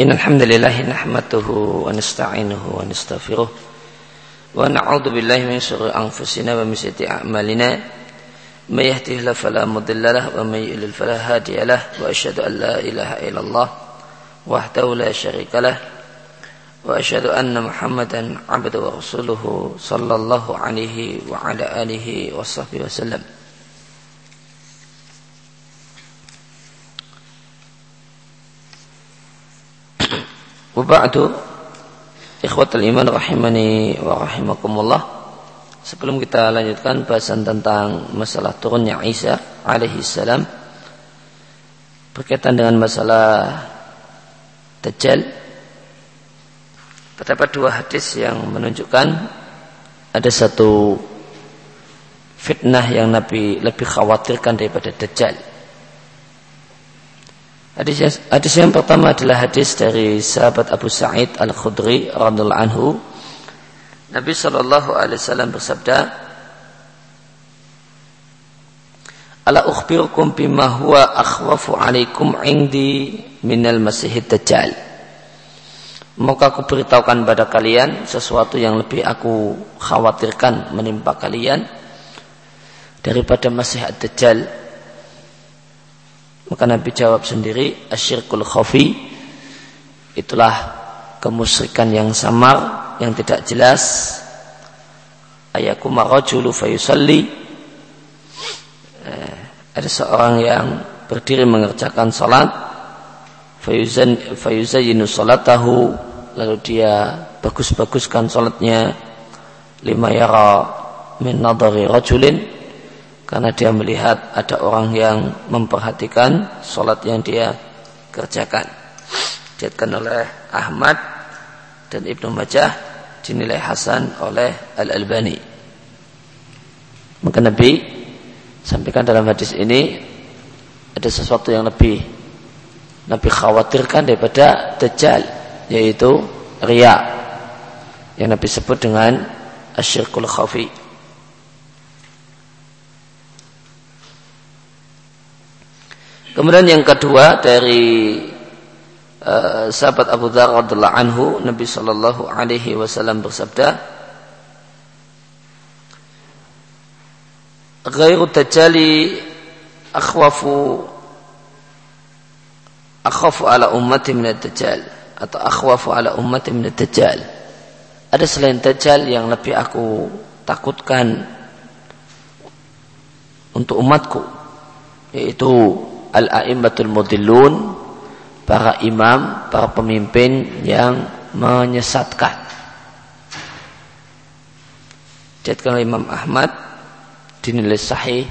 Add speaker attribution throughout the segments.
Speaker 1: إن الحمد لله نحمده ونستعينه ونستغفره ونعوذ بالله من شرور أنفسنا ومن سيئات أعمالنا. من يهده الله فلا مضل له ومن يضلل فلا هادي له وأشهد أن لا إله إلا الله وحده لا شريك له وأشهد أن محمدا عبده ورسوله صلى الله عليه وعلى آله وصحبه وسلم. Wabadu. Ikhwatul iman rahimani wa rahimakumullah. Sebelum kita lanjutkan bahasan tentang masalah turunnya Isa alaihi salam Berkaitan dengan masalah Dajjal Terdapat dua hadis yang menunjukkan Ada satu fitnah yang Nabi lebih khawatirkan daripada Dajjal Hadis, hadis yang pertama adalah hadis dari sahabat Abu Sa'id Al-Khudri radhiyallahu anhu. Nabi sallallahu alaihi wasallam bersabda, "Ala ukhbirukum bima huwa akhwafu alaikum indi minal masihid dajjal." Maka aku beritahukan pada kalian sesuatu yang lebih aku khawatirkan menimpa kalian daripada Masih Ad-Dajjal maka Nabi jawab sendiri, asyirkul khafi itulah kemusyrikan yang samar, yang tidak jelas. Ayakuma rajulu fayusalli. Eh, ada seorang yang berdiri mengerjakan salat fayuzayyinu salatahu. Lalu dia bagus-baguskan salatnya. Lima yara min nadari rajulin karena dia melihat ada orang yang memperhatikan sholat yang dia kerjakan. Diatkan oleh Ahmad dan Ibnu Majah dinilai Hasan oleh Al-Albani. Maka Nabi sampaikan dalam hadis ini ada sesuatu yang lebih Nabi khawatirkan daripada Dajjal yaitu Ria yang Nabi sebut dengan asyirkul khafi Kemudian yang kedua dari uh, sahabat Abu Dzar radhiyallahu anhu Nabi sallallahu alaihi wasallam bersabda Ghairu tajali akhwafu akhwafu ala ummati min dajjal atau akhwafu ala ummati min dajjal. Ada selain dajjal yang lebih aku takutkan untuk umatku yaitu al-a'immatul mudillun para imam, para pemimpin yang menyesatkan. Jadikan Imam Ahmad dinilai sahih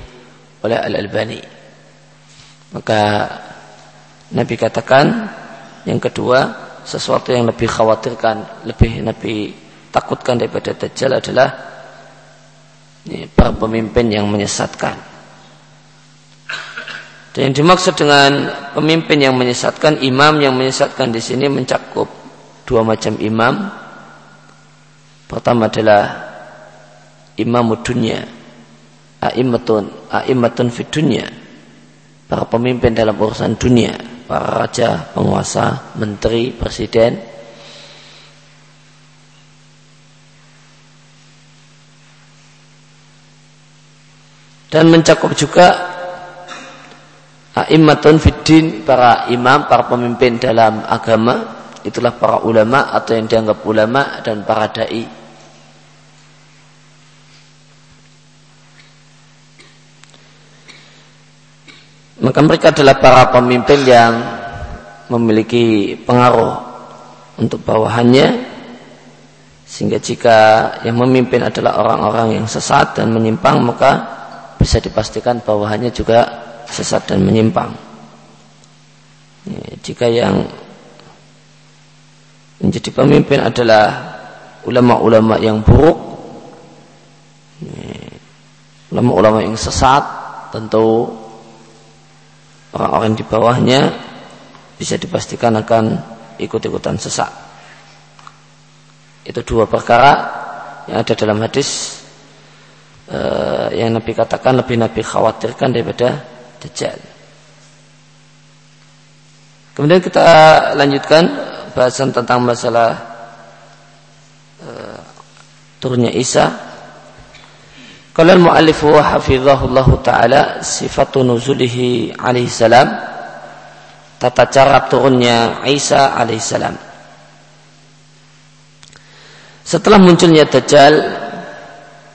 Speaker 1: oleh Al-Albani. Maka Nabi katakan yang kedua sesuatu yang lebih khawatirkan, lebih Nabi takutkan daripada Dajjal adalah para pemimpin yang menyesatkan. Dan yang dimaksud dengan pemimpin yang menyesatkan, imam yang menyesatkan di sini mencakup dua macam imam. Pertama adalah imam dunia, a'immatun, a'immatun fi dunia. Para pemimpin dalam urusan dunia, para raja, penguasa, menteri, presiden, dan mencakup juga A'immatun fiddin para imam, para pemimpin dalam agama itulah para ulama atau yang dianggap ulama dan para dai. Maka mereka adalah para pemimpin yang memiliki pengaruh untuk bawahannya sehingga jika yang memimpin adalah orang-orang yang sesat dan menyimpang maka bisa dipastikan bawahannya juga sesat dan menyimpang. Ya, jika yang menjadi pemimpin adalah ulama-ulama yang buruk, ya, ulama-ulama yang sesat, tentu orang-orang di bawahnya bisa dipastikan akan ikut-ikutan sesat. Itu dua perkara yang ada dalam hadis uh, yang Nabi katakan lebih Nabi khawatirkan daripada Dajjal. Kemudian kita lanjutkan bahasan tentang masalah uh, turunnya Isa. Kalau al-mu'allif wa hafizahullah taala sifatu nuzulihi alaihi salam tata cara turunnya Isa alaihi salam. Setelah munculnya Dajjal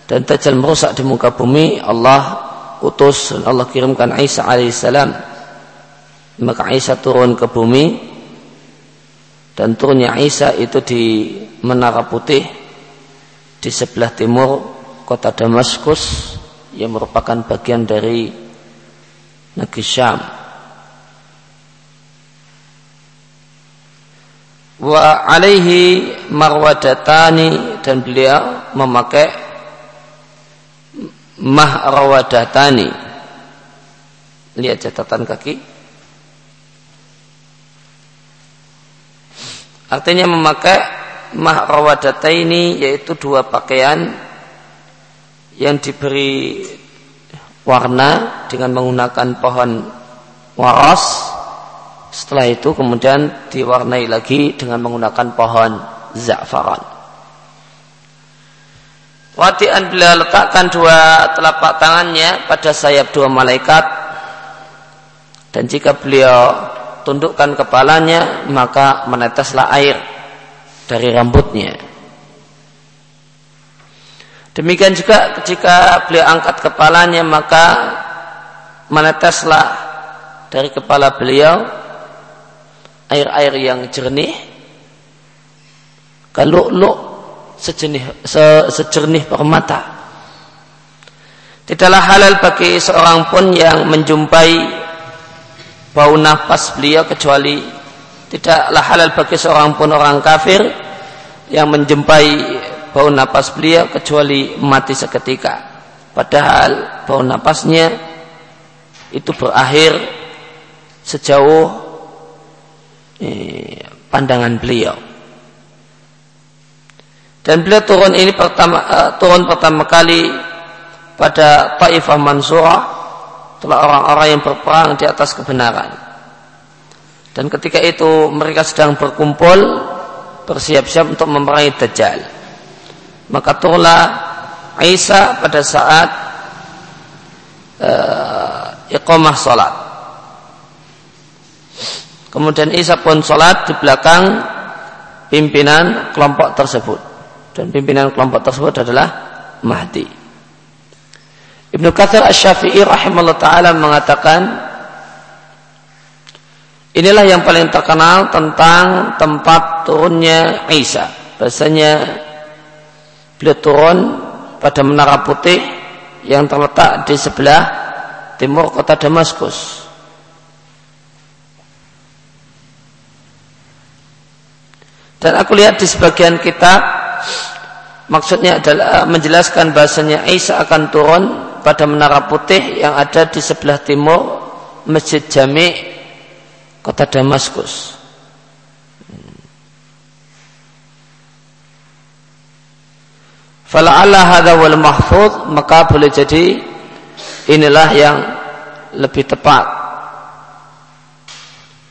Speaker 1: dan Dajjal merusak di muka bumi, Allah utus Allah kirimkan Isa alaihissalam. Maka Isa turun ke bumi dan turunnya Isa itu di Menara Putih di sebelah timur kota Damaskus yang merupakan bagian dari negeri Syam. wa alaihi marwadatani dan beliau memakai mahrawadatani. Lihat catatan kaki. Artinya memakai mahrawadataini yaitu dua pakaian yang diberi warna dengan menggunakan pohon waras. Setelah itu kemudian diwarnai lagi dengan menggunakan pohon za'faran. Watian beliau letakkan dua telapak tangannya pada sayap dua malaikat dan jika beliau tundukkan kepalanya maka meneteslah air dari rambutnya. Demikian juga jika beliau angkat kepalanya maka meneteslah dari kepala beliau air-air yang jernih kalau sejenih se, sejernih permata tidaklah halal bagi seorang pun yang menjumpai bau nafas beliau kecuali tidaklah halal bagi seorang pun orang kafir yang menjumpai bau nafas beliau kecuali mati seketika padahal bau nafasnya itu berakhir sejauh pandangan beliau. Dan beliau turun ini pertama uh, turun pertama kali pada Taifah Mansurah telah orang-orang yang berperang di atas kebenaran. Dan ketika itu mereka sedang berkumpul bersiap-siap untuk memerangi Dajjal. Maka turunlah Isa pada saat uh, iqamah salat. Kemudian Isa pun sholat di belakang pimpinan kelompok tersebut. Dan pimpinan kelompok tersebut adalah Mahdi. Ibnu Kathir Asy-Syafi'i rahimahullah taala mengatakan inilah yang paling terkenal tentang tempat turunnya Isa. Bahasanya beliau turun pada menara putih yang terletak di sebelah timur kota Damaskus. Dan aku lihat di sebagian kitab maksudnya adalah menjelaskan bahasanya Isa akan turun pada menara putih yang ada di sebelah timur Masjid Jami kota Damaskus. Fala'alla hadha wal mahfud maka boleh jadi inilah yang lebih tepat.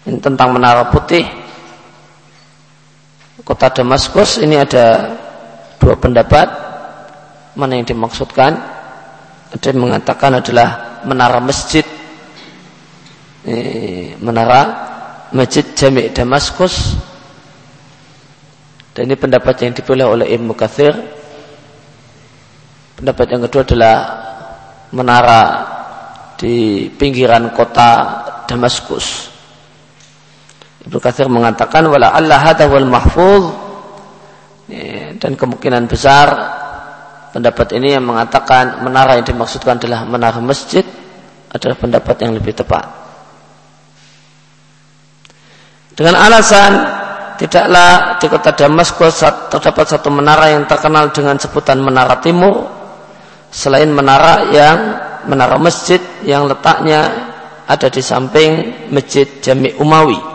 Speaker 1: Ini tentang menara putih kota Damaskus ini ada dua pendapat mana yang dimaksudkan. Ada yang mengatakan adalah menara masjid. Menara masjid Jami' Damaskus. Dan ini pendapat yang dipilih oleh Ibnu Kathir pendapat yang kedua adalah menara di pinggiran kota Damaskus. Ibnu Katsir mengatakan wala Allah hadha wal mahfuz dan kemungkinan besar pendapat ini yang mengatakan menara yang dimaksudkan adalah menara masjid adalah pendapat yang lebih tepat. Dengan alasan tidaklah di kota Damaskus terdapat satu menara yang terkenal dengan sebutan menara timur selain menara yang menara masjid yang letaknya ada di samping masjid Jami Umawi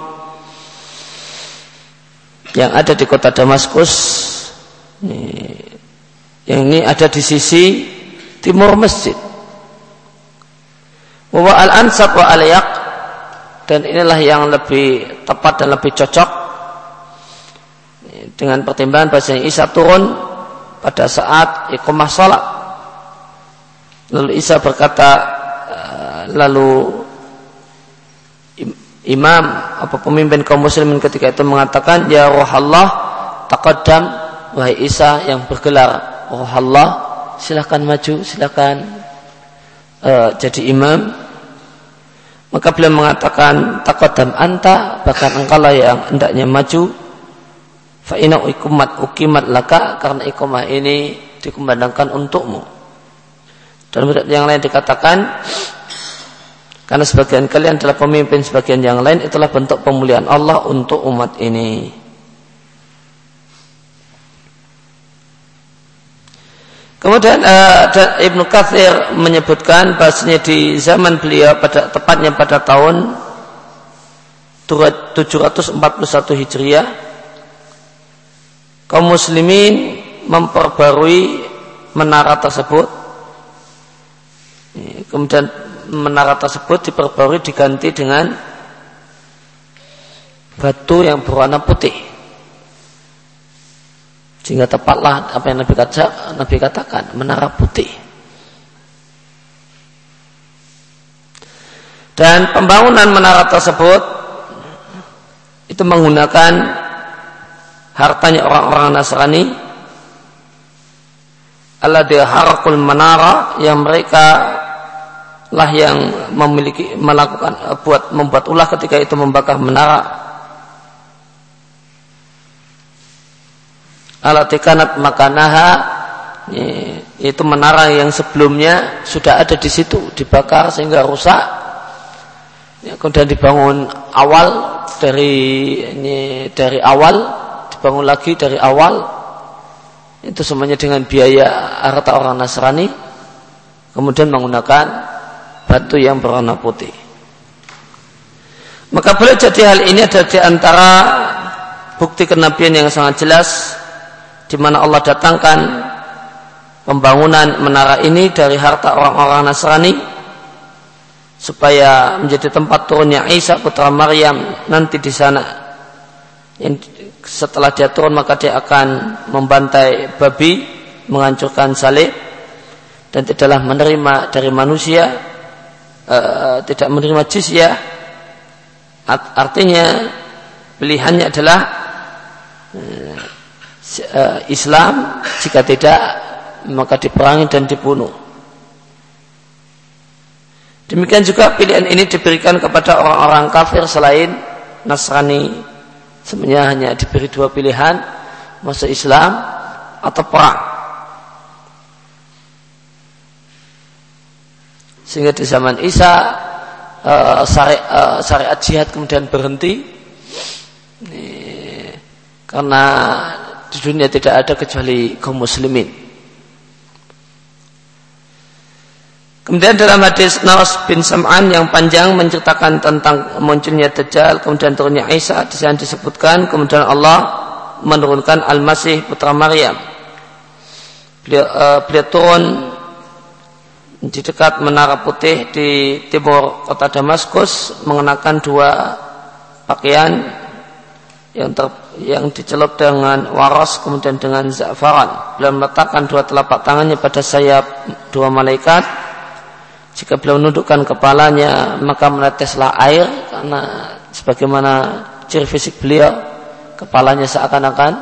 Speaker 1: yang ada di kota Damaskus yang ini ada di sisi timur masjid wa al ansab wa al dan inilah yang lebih tepat dan lebih cocok dengan pertimbangan bahasanya Isa turun pada saat iqamah salat. Lalu Isa berkata eh, lalu imam apa pemimpin kaum muslimin ketika itu mengatakan ya roh Allah taqaddam wahai Isa yang bergelar roh Allah silahkan maju silahkan uh, jadi imam. Maka beliau mengatakan taqaddam anta bahkan engkaulah yang hendaknya maju. Fa inna ikumat ukimat laka karena ikumah ini dikumandangkan untukmu. Dan yang lain dikatakan karena sebagian kalian adalah pemimpin, sebagian yang lain itulah bentuk pemulihan Allah untuk umat ini. Kemudian uh, Ibnu Kathir menyebutkan bahasanya di zaman beliau pada tepatnya pada tahun 741 Hijriah kaum muslimin memperbarui menara tersebut kemudian menara tersebut diperbarui diganti dengan batu yang berwarna putih. Sehingga tepatlah apa yang Nabi, kata, Nabi katakan, menara putih. Dan pembangunan menara tersebut itu menggunakan hartanya orang-orang Nasrani Allah dia harakul menara yang mereka lah yang memiliki melakukan eh, buat membuat ulah ketika itu membakar menara. Alatikanat makanaha itu menara yang sebelumnya sudah ada di situ dibakar sehingga rusak. Ya, kemudian dibangun awal dari ini, dari awal dibangun lagi dari awal. Itu semuanya dengan biaya harta orang Nasrani. Kemudian menggunakan batu yang berwarna putih. Maka boleh jadi hal ini adalah di antara bukti kenabian yang sangat jelas di mana Allah datangkan pembangunan menara ini dari harta orang-orang Nasrani supaya menjadi tempat turunnya Isa putra Maryam nanti di sana. Setelah dia turun maka dia akan membantai babi, menghancurkan salib dan tidaklah menerima dari manusia uh, tidak menerima jizyah artinya pilihannya adalah uh, Islam. Jika tidak maka diperangi dan dibunuh. Demikian juga pilihan ini diberikan kepada orang-orang kafir selain Nasrani. Sebenarnya hanya diberi dua pilihan masuk Islam atau perang Sehingga di zaman Isa syari, uh, syariat jihad kemudian berhenti karena di dunia tidak ada kecuali kaum muslimin. Kemudian dalam hadis Nawas bin Sam'an yang panjang menceritakan tentang munculnya Dajjal, kemudian turunnya Isa, di sana disebutkan, kemudian Allah menurunkan Al-Masih putra Maryam. Beliau, uh, beliau turun di dekat Menara Putih di timur kota Damaskus mengenakan dua pakaian yang ter, yang dicelup dengan waras kemudian dengan za'faran. Beliau meletakkan dua telapak tangannya pada sayap dua malaikat. Jika beliau menundukkan kepalanya maka meneteslah air karena sebagaimana ciri fisik beliau kepalanya seakan-akan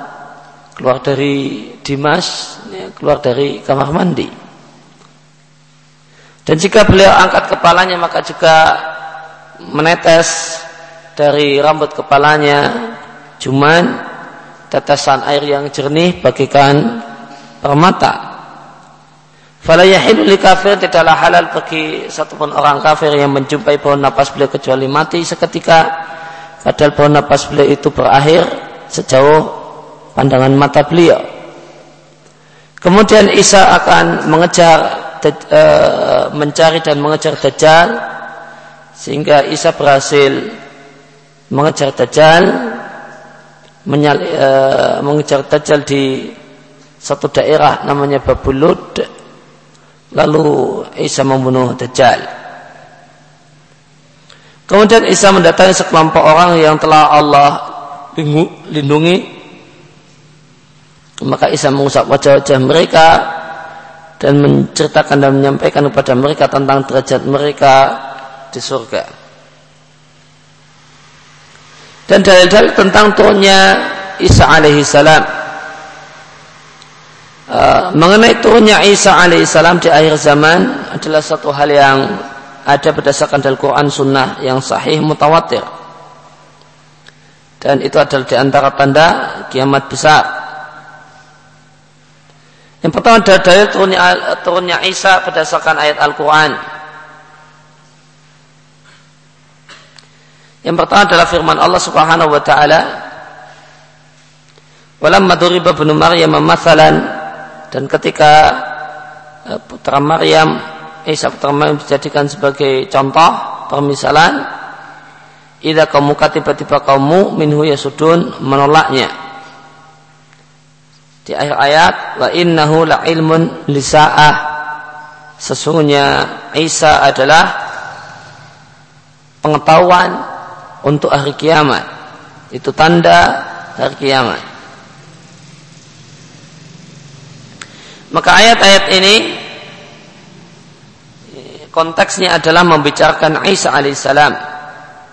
Speaker 1: keluar dari dimas, ya, keluar dari kamar mandi. Dan jika beliau angkat kepalanya maka juga menetes dari rambut kepalanya cuman tetesan air yang jernih bagikan permata. Fala yahilu li kafir tidaklah halal bagi satupun orang kafir yang menjumpai bau napas beliau kecuali mati seketika padahal bau napas beliau itu berakhir sejauh pandangan mata beliau. Kemudian Isa akan mengejar mencari dan mengejar Dajjal sehingga Isa berhasil mengejar Dajjal menyal, e, mengejar Dajjal di satu daerah namanya Babulud lalu Isa membunuh Dajjal. Kemudian Isa mendatangi sekelompok orang yang telah Allah lindungi. Maka Isa mengusap wajah-wajah mereka dan menceritakan dan menyampaikan kepada mereka tentang derajat mereka di surga. Dan dalil-dalil tentang turunnya Isa alaihi salam. Uh, mengenai turunnya Isa alaihi salam di akhir zaman adalah satu hal yang ada berdasarkan dalil Quran Sunnah yang sahih mutawatir. Dan itu adalah di antara tanda kiamat besar. Yang pertama adalah dalil turunnya, turunnya Isa berdasarkan ayat Al-Quran. Yang pertama adalah firman Allah Subhanahu wa taala Walamma duriba ibnu Maryam mathalan dan ketika eh, putra Maryam Isa putra Maryam dijadikan sebagai contoh permisalan Ida kamu tiba-tiba kamu minhu yasudun menolaknya di akhir ayat wa innahu la ilmun lisa'ah sesungguhnya Isa adalah pengetahuan untuk hari kiamat. Itu tanda hari kiamat. Maka ayat-ayat ini konteksnya adalah membicarakan Isa alaihissalam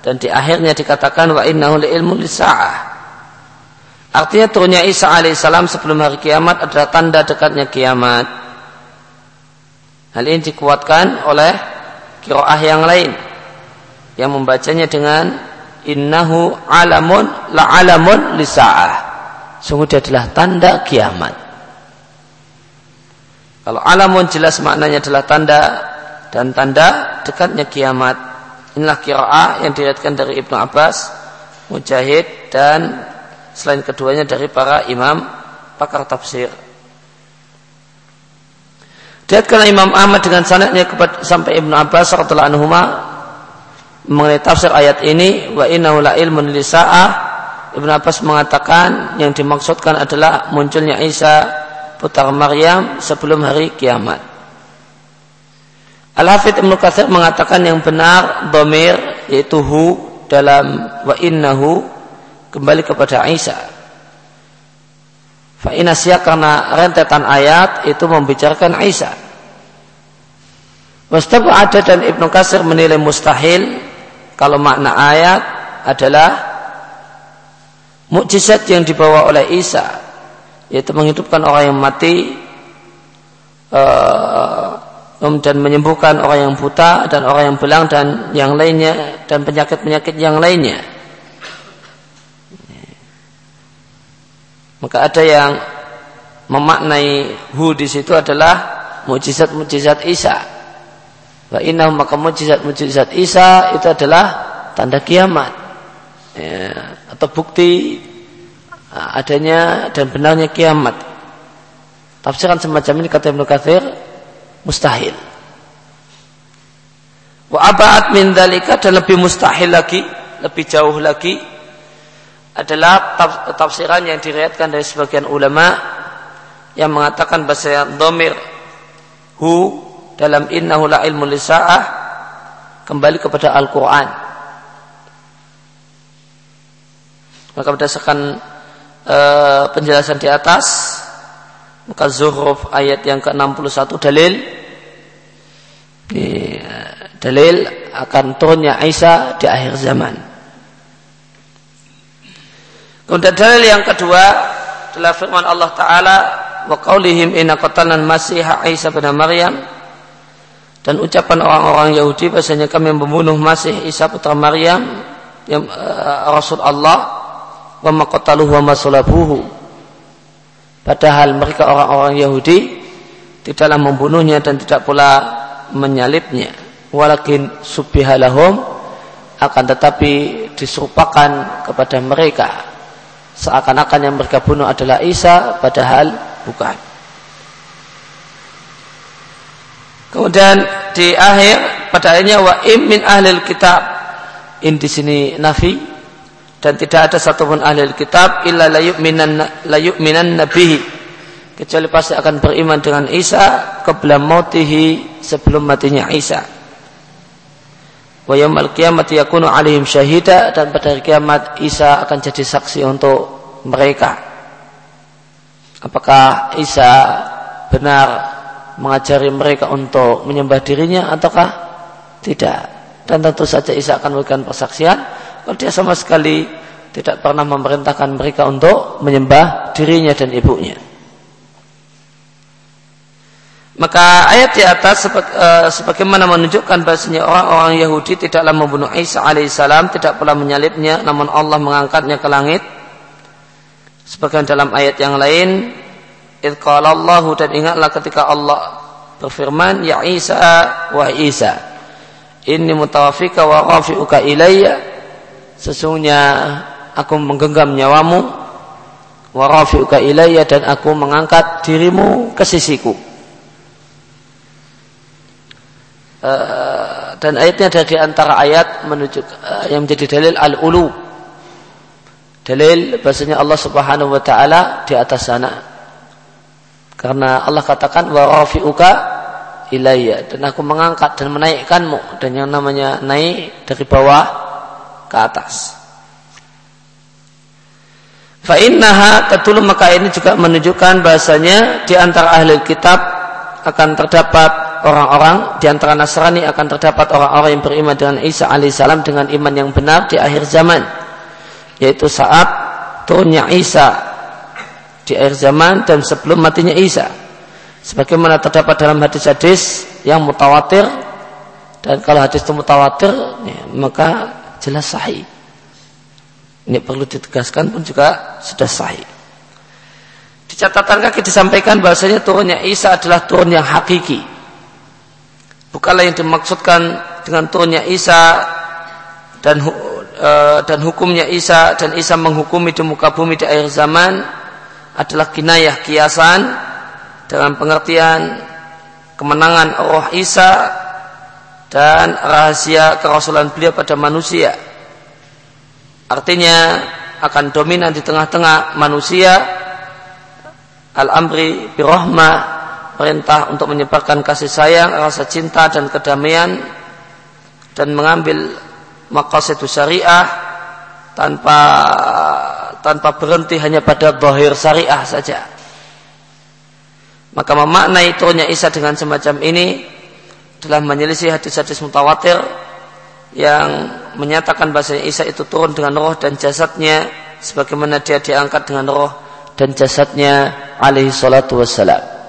Speaker 1: dan di akhirnya dikatakan wa innahu ilmu lisa'ah. Artinya turunnya Isa alaihissalam sebelum hari kiamat adalah tanda dekatnya kiamat. Hal ini dikuatkan oleh kiroah yang lain yang membacanya dengan innahu alamun la alamun lisa'ah. Sungguh dia adalah tanda kiamat. Kalau alamun jelas maknanya adalah tanda dan tanda dekatnya kiamat. Inilah kiraah yang diriatkan dari Ibnu Abbas Mujahid dan selain keduanya dari para imam pakar tafsir Dilihatkan Imam Ahmad dengan sanadnya sampai Ibnu Abbas radhiyallahu anhu mengenai tafsir ayat ini wa innahu la ilmun lisa'ah Ibn Abbas mengatakan yang dimaksudkan adalah munculnya Isa putra Maryam sebelum hari kiamat. Al-Hafidh Ibn Kathir mengatakan yang benar domir yaitu hu dalam wa innahu kembali kepada Isa. Fa karena rentetan ayat itu membicarakan Isa. Wastabu ada dan Ibnu Kasir menilai mustahil kalau makna ayat adalah mukjizat yang dibawa oleh Isa yaitu menghidupkan orang yang mati uh, dan menyembuhkan orang yang buta dan orang yang belang dan yang lainnya dan penyakit-penyakit yang lainnya. Maka ada yang memaknai hu di situ adalah mujizat-mujizat Isa. Wa inna maka mujizat-mujizat Isa itu adalah tanda kiamat. Ya, atau bukti adanya dan benarnya kiamat. Tafsiran semacam ini kata Ibnu Katsir mustahil. Wa aba'at min dalika dan lebih mustahil lagi, lebih jauh lagi adalah tafsiran yang diriatkan dari sebagian ulama yang mengatakan bahasa domir hu dalam innahu la ilmu lisa'ah kembali kepada Al-Quran. Maka berdasarkan e, penjelasan di atas, maka Zuhruf ayat yang ke-61 dalil dalil akan turunnya Isa di akhir zaman. Kemudian dalil yang kedua adalah firman Allah Ta'ala wa qaulihim inna qatalna masih Isa bin Maryam. Dan ucapan orang-orang Yahudi bahasanya kami membunuh Masih Isa putra Maryam yang uh, Rasul Allah wa maqataluhu wa masulabuhu padahal mereka orang-orang Yahudi tidaklah membunuhnya dan tidak pula menyalibnya. Walakin subbihalahum akan tetapi diserupakan kepada mereka seakan-akan yang mereka bunuh adalah Isa padahal bukan Kemudian di akhir pada akhirnya wa min ahlil kitab. In di sini nafi dan tidak ada satupun ahli kitab illa la yu'minan la yu'minan nabihi kecuali pasti akan beriman dengan Isa qabla mautihi sebelum matinya Isa. Wa yaumil qiyamati yakunu alaihim syahida dan pada hari kiamat Isa akan jadi saksi untuk mereka. Apakah Isa benar mengajari mereka untuk menyembah dirinya ataukah tidak? Dan tentu saja Isa akan memberikan persaksian kalau dia sama sekali tidak pernah memerintahkan mereka untuk menyembah dirinya dan ibunya. Maka ayat di atas eh, sebagaimana menunjukkan bahasanya orang-orang Yahudi tidaklah membunuh Isa alaihissalam, tidak pula menyalibnya, namun Allah mengangkatnya ke langit. Sebagian dalam ayat yang lain, Allah dan ingatlah ketika Allah berfirman, Ya Isa, wa Isa, ini mutawafika wa rafi'uka ilayya. Sesungguhnya aku menggenggam nyawamu, wa rafi'uka ilayya dan aku mengangkat dirimu ke sisiku. Eh, dan ayatnya ada di antara ayat menuju uh, yang menjadi dalil al-ulu. Dalil bahasanya Allah Subhanahu wa taala di atas sana. Karena Allah katakan wa rafi'uka ilayya dan aku mengangkat dan menaikkanmu dan yang namanya naik dari bawah ke atas. Fa innaha maka ini juga menunjukkan bahasanya di antara ahli kitab akan terdapat orang-orang di antara Nasrani akan terdapat orang-orang yang beriman dengan Isa alaihissalam dengan iman yang benar di akhir zaman yaitu saat turunnya Isa di akhir zaman dan sebelum matinya Isa. Sebagaimana terdapat dalam hadis-hadis yang mutawatir dan kalau hadis itu mutawatir ya, maka jelas sahih. Ini perlu ditegaskan pun juga sudah sahih. Di catatan kaki disampaikan bahasanya turunnya Isa adalah turun yang hakiki bukanlah yang dimaksudkan dengan turunnya Isa dan uh, dan hukumnya Isa dan Isa menghukumi di muka bumi di akhir zaman adalah kinayah kiasan dengan pengertian kemenangan roh Isa dan rahasia kerasulan beliau pada manusia. Artinya akan dominan di tengah-tengah manusia al-amri birahmah perintah untuk menyebarkan kasih sayang, rasa cinta dan kedamaian dan mengambil maqasid syariah tanpa tanpa berhenti hanya pada zahir syariah saja. Maka memaknai turunnya Isa dengan semacam ini telah menyelisih hadis-hadis mutawatir yang menyatakan bahasa Isa itu turun dengan roh dan jasadnya sebagaimana dia diangkat dengan roh dan jasadnya alaihi salatu wassalam.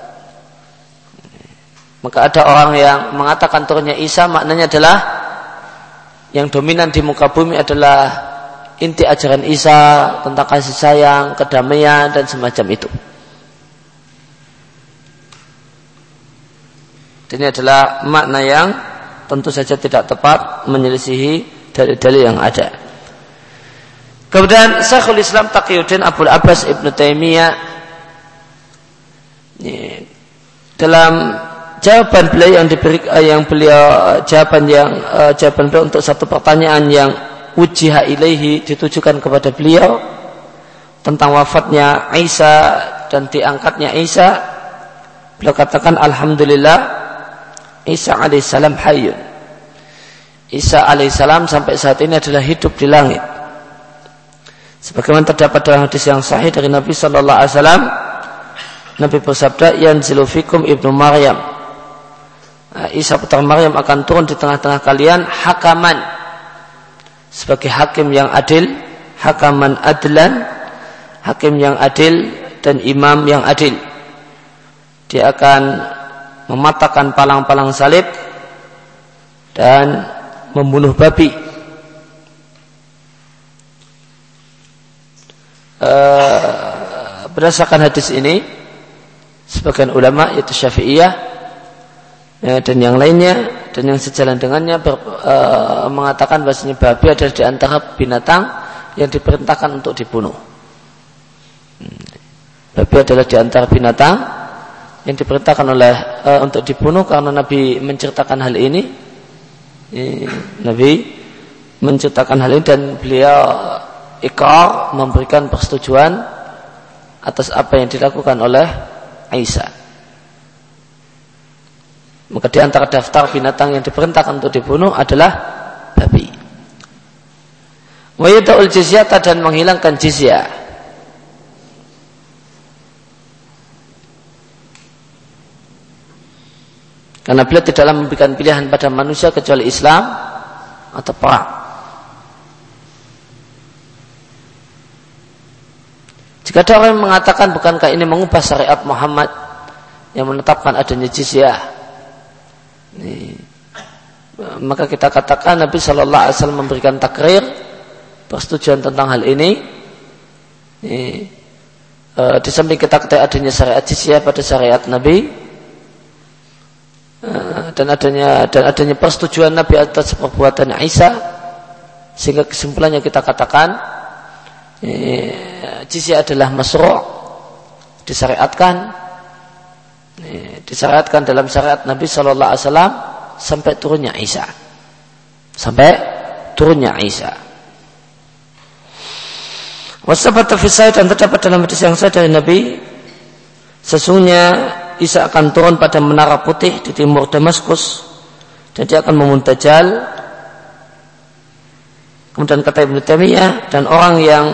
Speaker 1: Maka ada orang yang mengatakan turunnya Isa maknanya adalah yang dominan di muka bumi adalah inti ajaran Isa tentang kasih sayang, kedamaian dan semacam itu. Ini adalah makna yang tentu saja tidak tepat menyelisihi dalil-dalil yang ada. Kemudian Syekhul Islam Taqiyuddin Abdul Abbas Ibnu Taimiyah dalam jawaban beliau yang diberi eh, yang beliau eh, jawaban yang uh, jawaban beliau untuk satu pertanyaan yang ujiha ilaihi ditujukan kepada beliau tentang wafatnya Isa dan diangkatnya Isa. Beliau katakan alhamdulillah Isa alaihissalam hayyun. Isa alaihissalam sampai saat ini adalah hidup di langit. Sebagaimana terdapat dalam hadis yang sahih dari Nabi sallallahu alaihi wasallam Nabi bersabda yanzilu fikum ibnu Maryam Isa putra Maryam akan turun di tengah-tengah kalian hakaman sebagai hakim yang adil, hakaman adlan, hakim yang adil dan imam yang adil. Dia akan mematahkan palang-palang salib dan membunuh babi. Uh, berdasarkan hadis ini, sebagian ulama yaitu Syafi'iyah ya, dan yang lainnya dan yang sejalan dengannya ber, e, mengatakan bahasanya babi adalah di antara binatang yang diperintahkan untuk dibunuh. Hmm. Babi adalah di antara binatang yang diperintahkan oleh e, untuk dibunuh karena Nabi menceritakan hal ini. E, Nabi menceritakan hal ini dan beliau ikrar memberikan persetujuan atas apa yang dilakukan oleh Aisyah. Maka di antara daftar binatang yang diperintahkan untuk dibunuh adalah babi. Wa yada'ul jizyata dan menghilangkan jizya Karena beliau tidaklah memberikan pilihan pada manusia kecuali Islam atau perang. Jika ada orang yang mengatakan bukankah ini mengubah syariat Muhammad yang menetapkan adanya jizyah, maka kita katakan Nabi Shallallahu Alaihi Wasallam memberikan takrir persetujuan tentang hal ini. ini e, di samping kita ketahui adanya syariat jizyah pada syariat Nabi, Eh, dan adanya dan adanya persetujuan Nabi atas perbuatan Isa sehingga kesimpulannya kita katakan jizya adalah masro' disyariatkan eh, disyariatkan dalam syariat Nabi Shallallahu Alaihi Wasallam sampai turunnya Isa. Sampai turunnya Isa. Wasabat dan terdapat dalam hadis yang saya dari Nabi sesungguhnya Isa akan turun pada menara putih di timur Damaskus dan dia akan memuntajal. Kemudian kata Ibnu Taimiyah dan orang yang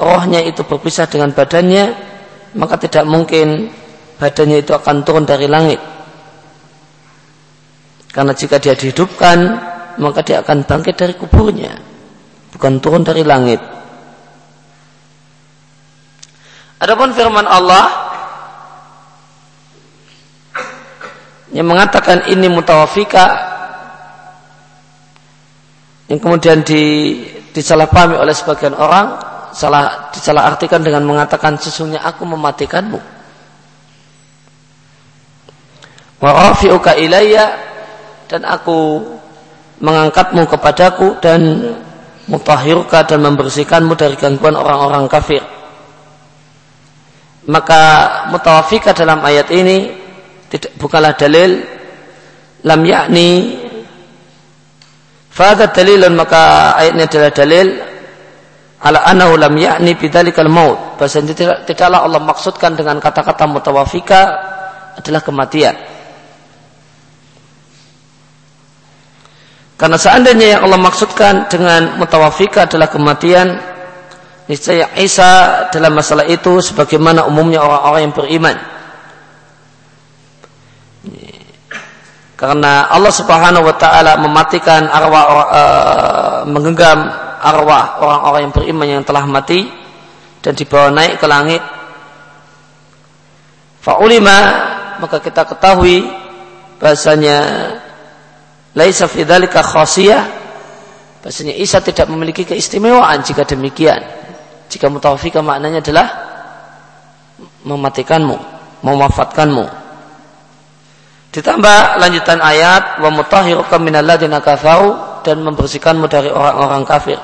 Speaker 1: rohnya itu berpisah dengan badannya maka tidak mungkin badannya itu akan turun dari langit. Karena jika dia dihidupkan maka dia akan bangkit dari kuburnya bukan turun dari langit. Adapun firman Allah yang mengatakan ini mutawafika yang kemudian di, disalahpahami oleh sebagian orang salah disalah artikan dengan mengatakan sesungguhnya aku mematikanmu wa rafi'uka ilayya dan aku mengangkatmu kepadaku dan mutahiruka dan membersihkanmu dari gangguan orang-orang kafir maka mutawafika dalam ayat ini tidak bukanlah dalil lam yakni Fadha dalilun maka ayatnya adalah dalil ala anahu lam yakni bidzalikal maut. Tidak, tidaklah Allah maksudkan dengan kata-kata mutawafika adalah kematian. Karena seandainya yang Allah maksudkan dengan mutawafika adalah kematian, niscaya Isa dalam masalah itu sebagaimana umumnya orang-orang yang beriman Karena Allah Subhanahu wa taala mematikan arwah uh, menggenggam arwah orang-orang yang beriman yang telah mati dan dibawa naik ke langit. Fa'ulima maka kita ketahui bahasanya laisa fi dzalika khasiyah bahasanya Isa tidak memiliki keistimewaan jika demikian. Jika mutawafika maknanya adalah mematikanmu, mewafatkanmu. Ditambah lanjutan ayat wa mutahhiruka minalladzina kafaru dan membersihkanmu dari orang-orang kafir.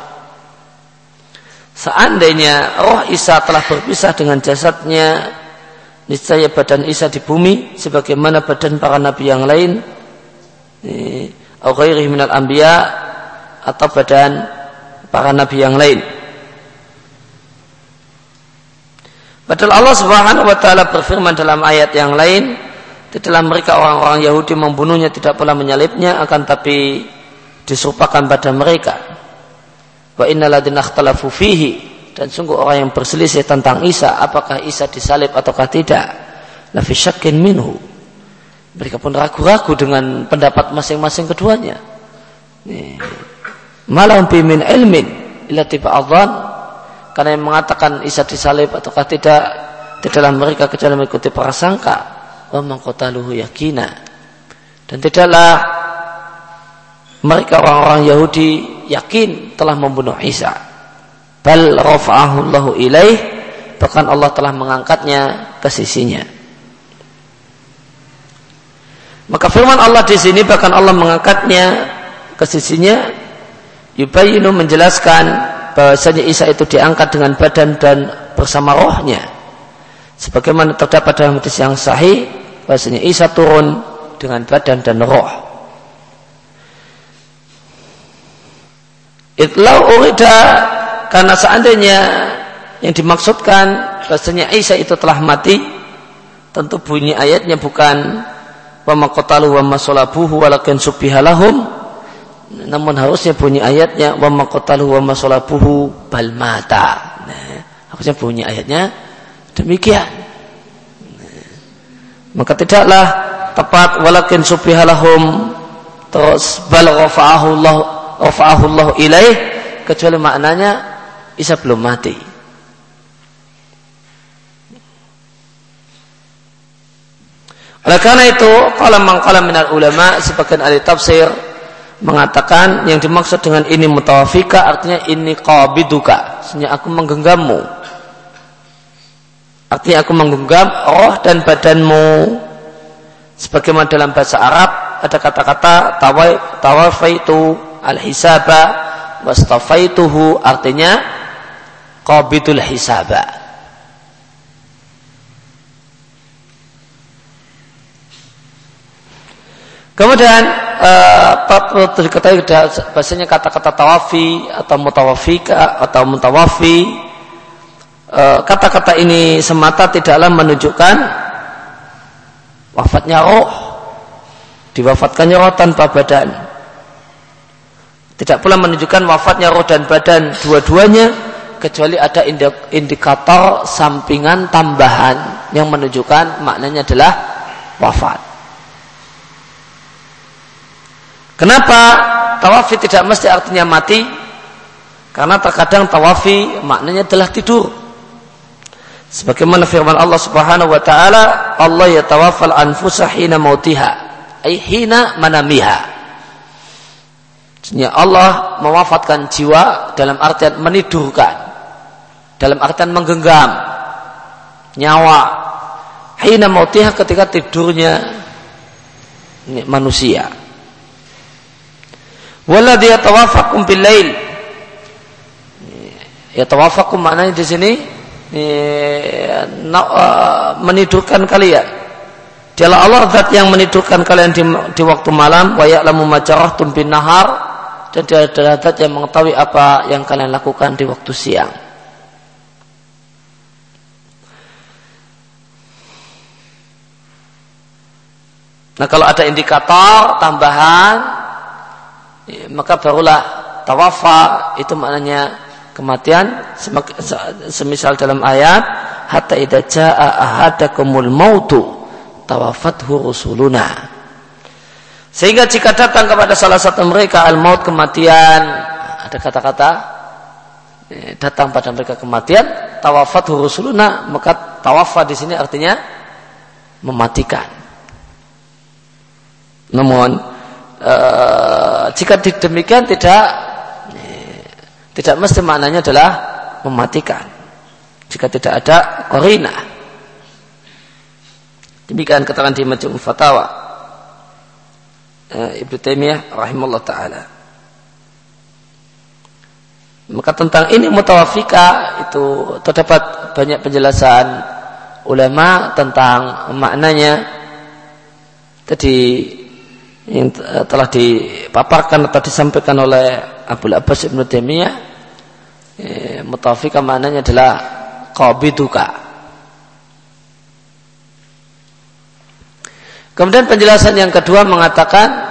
Speaker 1: Seandainya roh Isa telah berpisah dengan jasadnya, niscaya badan Isa di bumi sebagaimana badan para nabi yang lain, atau minal anbiya atau badan para nabi yang lain. Padahal Allah Subhanahu wa taala berfirman dalam ayat yang lain, Tidaklah mereka orang-orang Yahudi membunuhnya tidak pula menyalibnya akan tapi disumpahkan pada mereka. Wa innalladzina ikhtalafu fihi dan sungguh orang yang berselisih tentang Isa apakah Isa disalib ataukah tidak. La fi syakkin minhu. Mereka pun ragu-ragu dengan pendapat masing-masing keduanya. Malam bimin ilmin illa tiba karena yang mengatakan Isa disalib ataukah tidak tidaklah mereka kecuali mengikuti prasangka wa maqataluhu yakina dan tidaklah mereka orang-orang Yahudi yakin telah membunuh Isa. Bal rafa'ahu Allahu ilaih. Bahkan Allah telah mengangkatnya ke sisinya maka firman Allah di sini bahkan Allah mengangkatnya ke sisinya yubayinu menjelaskan bahwasanya Isa itu diangkat dengan badan dan bersama rohnya sebagaimana terdapat dalam hadis yang sahih bahasanya Isa turun dengan badan dan roh. Itlau urida karena seandainya yang dimaksudkan bahasanya Isa itu telah mati, tentu bunyi ayatnya bukan wa maqtalu wa masalabuhu walakin subihalahum namun harusnya bunyi ayatnya wa maqtalu wa masalabuhu bal mata. Nah, harusnya bunyi ayatnya demikian. Maka tidaklah tepat walakin subihalahum terus bal rafa'ahu Allah rafa'ahu Allah ilaih kecuali maknanya Isa belum mati. Oleh karena itu, kalau mengkala minal ulama, sebagian ahli tafsir mengatakan yang dimaksud dengan ini mutawafika artinya ini qabiduka. Artinya aku menggenggammu. Artinya aku menggenggam roh dan badanmu. Sebagaimana dalam bahasa Arab ada kata-kata tawafaitu al-hisaba wastafaituhu artinya qabidul hisaba. Kemudian uh, diketahui bahasanya kata-kata tawafi atau mutawafika atau mutawafi. Uh, kata-kata ini semata tidaklah menunjukkan wafatnya roh diwafatkannya roh tanpa badan. Tidak pula menunjukkan wafatnya roh dan badan dua-duanya kecuali ada indikator sampingan tambahan yang menunjukkan maknanya adalah wafat Kenapa tawafi tidak mesti artinya mati? Karena terkadang tawafi maknanya adalah tidur. Sebagaimana firman Allah Subhanahu wa taala, Allah yatawaffal anfusa hina mautiha, ay hina manamiha. Maksudnya Allah mewafatkan jiwa dalam artian menidurkan. Dalam artian menggenggam nyawa. Hina mautiha ketika tidurnya manusia. Walladhi yatawafakum bil lail. Yatawafakum maknanya di sini uh, menidurkan kalian. Dialah Allah zat yang menidurkan kalian di, di waktu malam wa ya'lamu ma jarahtum bin nahar dan dia adalah zat yang mengetahui apa yang kalian lakukan di waktu siang. Nah kalau ada indikator tambahan maka barulah tawafa itu maknanya kematian semisal dalam ayat hatta idza jaa ahadakumul mautu tawafathu rusuluna. Sehingga jika datang kepada salah satu mereka al maut kematian ada kata-kata ya, datang pada mereka kematian tawafathu rusuluna maka tawafa di sini artinya mematikan. Namun Eh, jika demikian tidak tidak mesti maknanya adalah mematikan. Jika tidak ada korina. Demikian keterangan di Majmu' Fatawa. Uh, Ibnu Taimiyah rahimahullah taala. Maka tentang ini mutawafika itu terdapat banyak penjelasan ulama tentang maknanya. Tadi yang telah dipaparkan atau disampaikan oleh Abu Abbas Ibn Taimiyah eh, mutafika maknanya adalah qabiduka. Kemudian penjelasan yang kedua mengatakan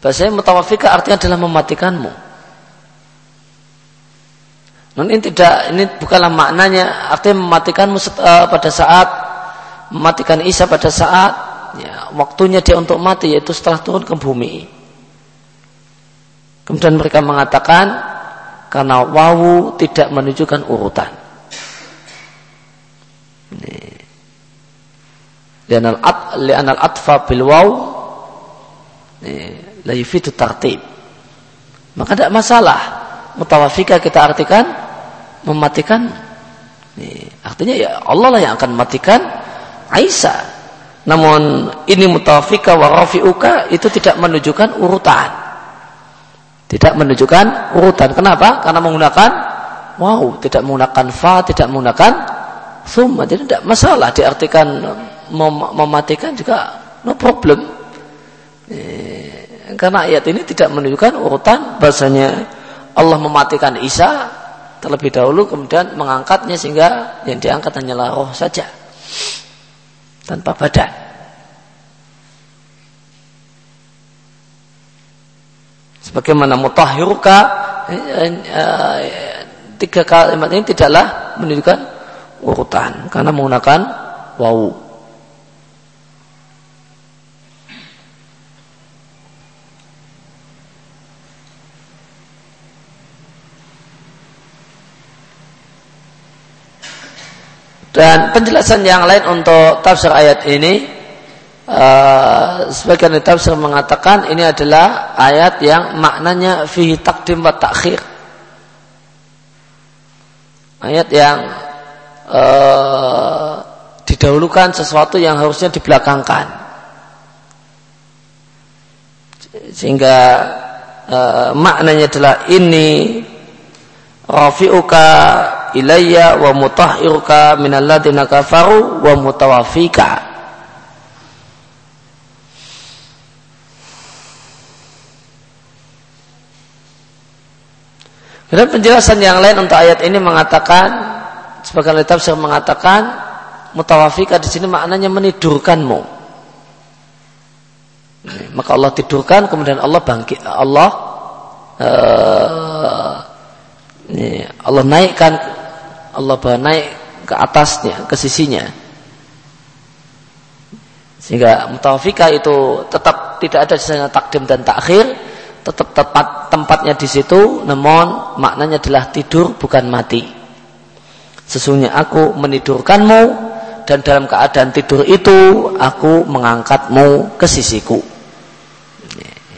Speaker 1: bahasa mutawafika artinya adalah mematikanmu. Namun ini tidak, ini bukanlah maknanya artinya mematikanmu eh, pada saat mematikan Isa pada saat ya, waktunya dia untuk mati yaitu setelah turun ke bumi. Kemudian mereka mengatakan karena wawu tidak menunjukkan urutan. Lianal at lianal atfa bil waw la yufidu tartib. Maka tidak masalah. Mutawafika kita artikan mematikan. Artinya ya Allah lah yang akan mematikan Aisyah namun ini mutawafika wa rafi'uka itu tidak menunjukkan urutan. Tidak menunjukkan urutan. Kenapa? Karena menggunakan wow, tidak menggunakan fa, tidak menggunakan summa. Jadi tidak masalah diartikan mem mematikan juga no problem. Eh, karena ayat ini tidak menunjukkan urutan bahasanya Allah mematikan Isa terlebih dahulu kemudian mengangkatnya sehingga yang diangkat hanyalah roh saja tanpa badan. Sebagaimana mutahhiruka eh, eh, tiga kalimat ini tidaklah menunjukkan urutan karena menggunakan wau. Dan penjelasan yang lain untuk tafsir ayat ini uh, sebagian tafsir mengatakan ini adalah ayat yang maknanya fihi takdim wa takhir. Ayat yang uh, didahulukan sesuatu yang harusnya dibelakangkan. Sehingga uh, maknanya adalah ini rafi'uka ilayya wa mutahhiruka minalladina kafaru wa mutawafika Dan penjelasan yang lain untuk ayat ini mengatakan sebagian tafsir mengatakan mutawafika di sini maknanya menidurkanmu. Maka Allah tidurkan kemudian Allah bangkit Allah uh, Allah naikkan Allah naik ke atasnya, ke sisinya. Sehingga mutawafika itu tetap tidak ada di sana takdim dan takhir, tetap tepat tempatnya di situ, namun maknanya adalah tidur bukan mati. Sesungguhnya aku menidurkanmu dan dalam keadaan tidur itu aku mengangkatmu ke sisiku.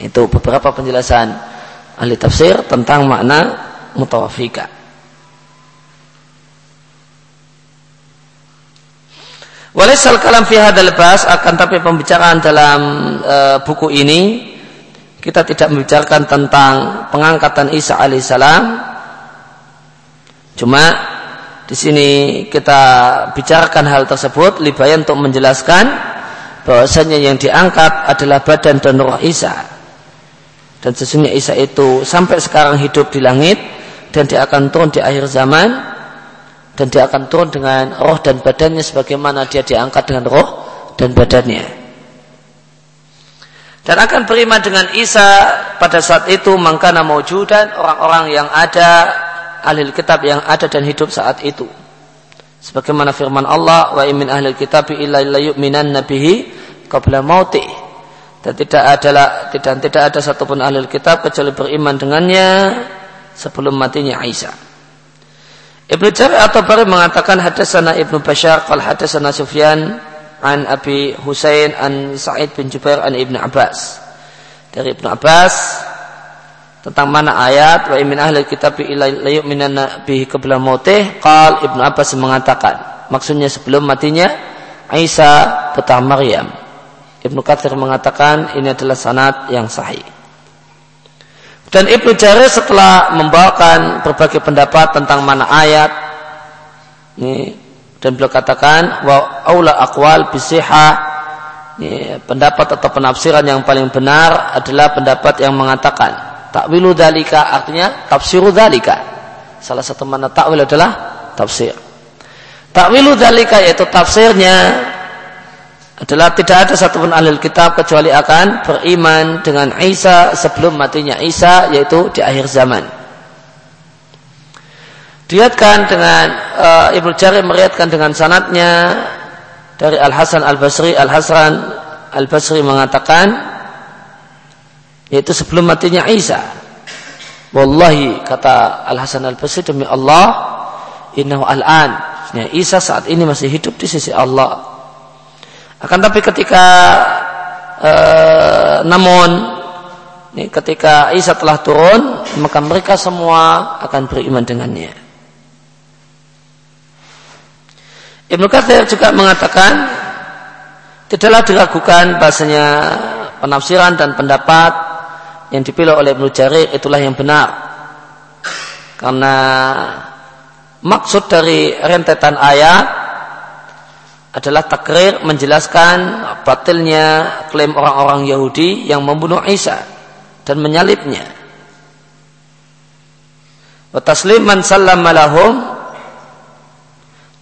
Speaker 1: Itu beberapa penjelasan ahli tafsir tentang makna mutawafika. Walaisal kalam fi hadzal bas akan tapi pembicaraan dalam e, buku ini kita tidak membicarakan tentang pengangkatan Isa alaihissalam. Cuma di sini kita bicarakan hal tersebut libayan untuk menjelaskan bahwasanya yang diangkat adalah badan dan roh Isa. Dan sesungguhnya Isa itu sampai sekarang hidup di langit dan dia akan turun di akhir zaman dan dia akan turun dengan roh dan badannya sebagaimana dia diangkat dengan roh dan badannya. Dan akan beriman dengan Isa pada saat itu mangkana maujudan orang-orang yang ada ahli kitab yang ada dan hidup saat itu. Sebagaimana firman Allah wa imin ahli kitab illa yu'minan nabihi qabla mauti. Dan tidak adalah tidak tidak ada satupun ahli kitab kecuali beriman dengannya sebelum matinya Isa. Ibnu Jarir atau Bari mengatakan hadasana Ibnu Bashar qal hadasana Sufyan an Abi Husain an Sa'id bin Jubair an Ibnu Abbas. Dari Ibnu Abbas tentang mana ayat wa min ahli kitab ila yu'minanna bihi qabla mautih qal Ibnu Abbas mengatakan maksudnya sebelum matinya Isa putra Maryam. Ibnu Katsir mengatakan ini adalah sanad yang sahih. Dan Ibnu Jarir setelah membawakan berbagai pendapat tentang mana ayat ini, dan beliau katakan wa aula aqwal bisiha pendapat atau penafsiran yang paling benar adalah pendapat yang mengatakan takwilu dalika artinya tafsiru dalika salah satu mana takwil adalah tafsir. Takwilu dalika yaitu tafsirnya adalah tidak ada satupun ahli kitab kecuali akan beriman dengan Isa sebelum matinya Isa yaitu di akhir zaman. Dilihatkan dengan uh, Ibnu Jarir meriatkan dengan sanatnya dari Al Hasan Al Basri Al Hasan Al Basri mengatakan yaitu sebelum matinya Isa. Wallahi kata Al Hasan Al Basri demi Allah innahu al-an. Isa saat ini masih hidup di sisi Allah akan tapi ketika e, namun ini ketika Isa telah turun, maka mereka semua akan beriman dengannya. Ibnu Katsir juga mengatakan tidaklah diragukan bahasanya penafsiran dan pendapat yang dipilih oleh Ibnu Jarir itulah yang benar. Karena maksud dari rentetan ayat adalah takrir menjelaskan batilnya klaim orang-orang Yahudi yang membunuh Isa dan menyalibnya. Wa tasliman sallama lahum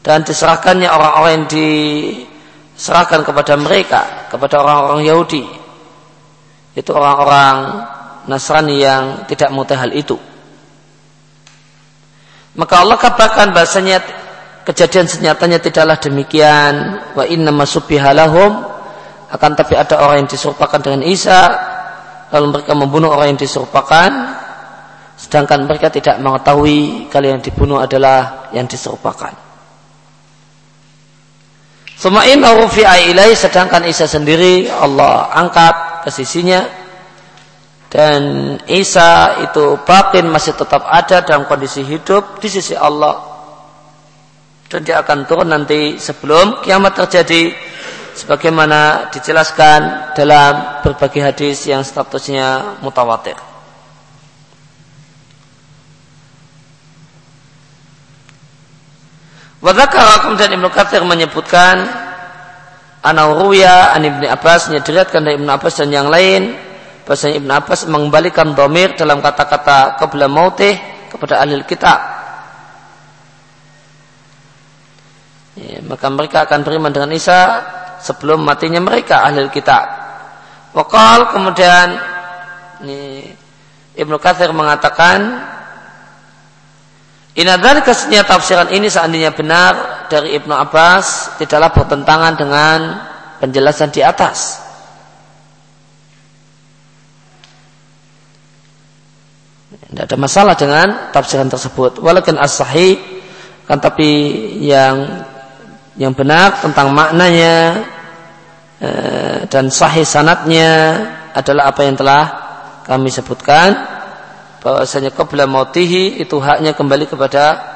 Speaker 1: dan diserahkannya orang-orang yang diserahkan kepada mereka, kepada orang-orang Yahudi. Itu orang-orang Nasrani yang tidak mengetahui hal itu. Maka Allah kabarkan bahasanya kejadian senyatanya tidaklah demikian. Wa inna masubihalahum akan tapi ada orang yang diserupakan dengan Isa lalu mereka membunuh orang yang diserupakan. Sedangkan mereka tidak mengetahui kali yang dibunuh adalah yang diserupakan. Semain rufi'a ilai sedangkan Isa sendiri Allah angkat ke sisinya. Dan Isa itu batin masih tetap ada dalam kondisi hidup di sisi Allah dan dia akan turun nanti sebelum kiamat terjadi sebagaimana dijelaskan dalam berbagai hadis yang statusnya mutawatir. Wadakara kemudian Ibnu Katsir menyebutkan Anauruya an Ibnu Abbas diriatkan dari Ibnu Abbas dan yang lain bahasanya Ibnu Abbas mengembalikan domir dalam kata-kata qabla mautih kepada ahli kitab ya, maka mereka akan beriman dengan Isa sebelum matinya mereka ahli kitab Wakal kemudian ini, Ibnu Katsir mengatakan Inadhan kesnya tafsiran ini seandainya benar dari Ibnu Abbas tidaklah bertentangan dengan penjelasan di atas. Tidak ada masalah dengan tafsiran tersebut. Walaupun as-sahih kan tapi yang yang benar tentang maknanya eh, dan sahih sanatnya adalah apa yang telah kami sebutkan bahwasanya qabla mautihi itu haknya kembali kepada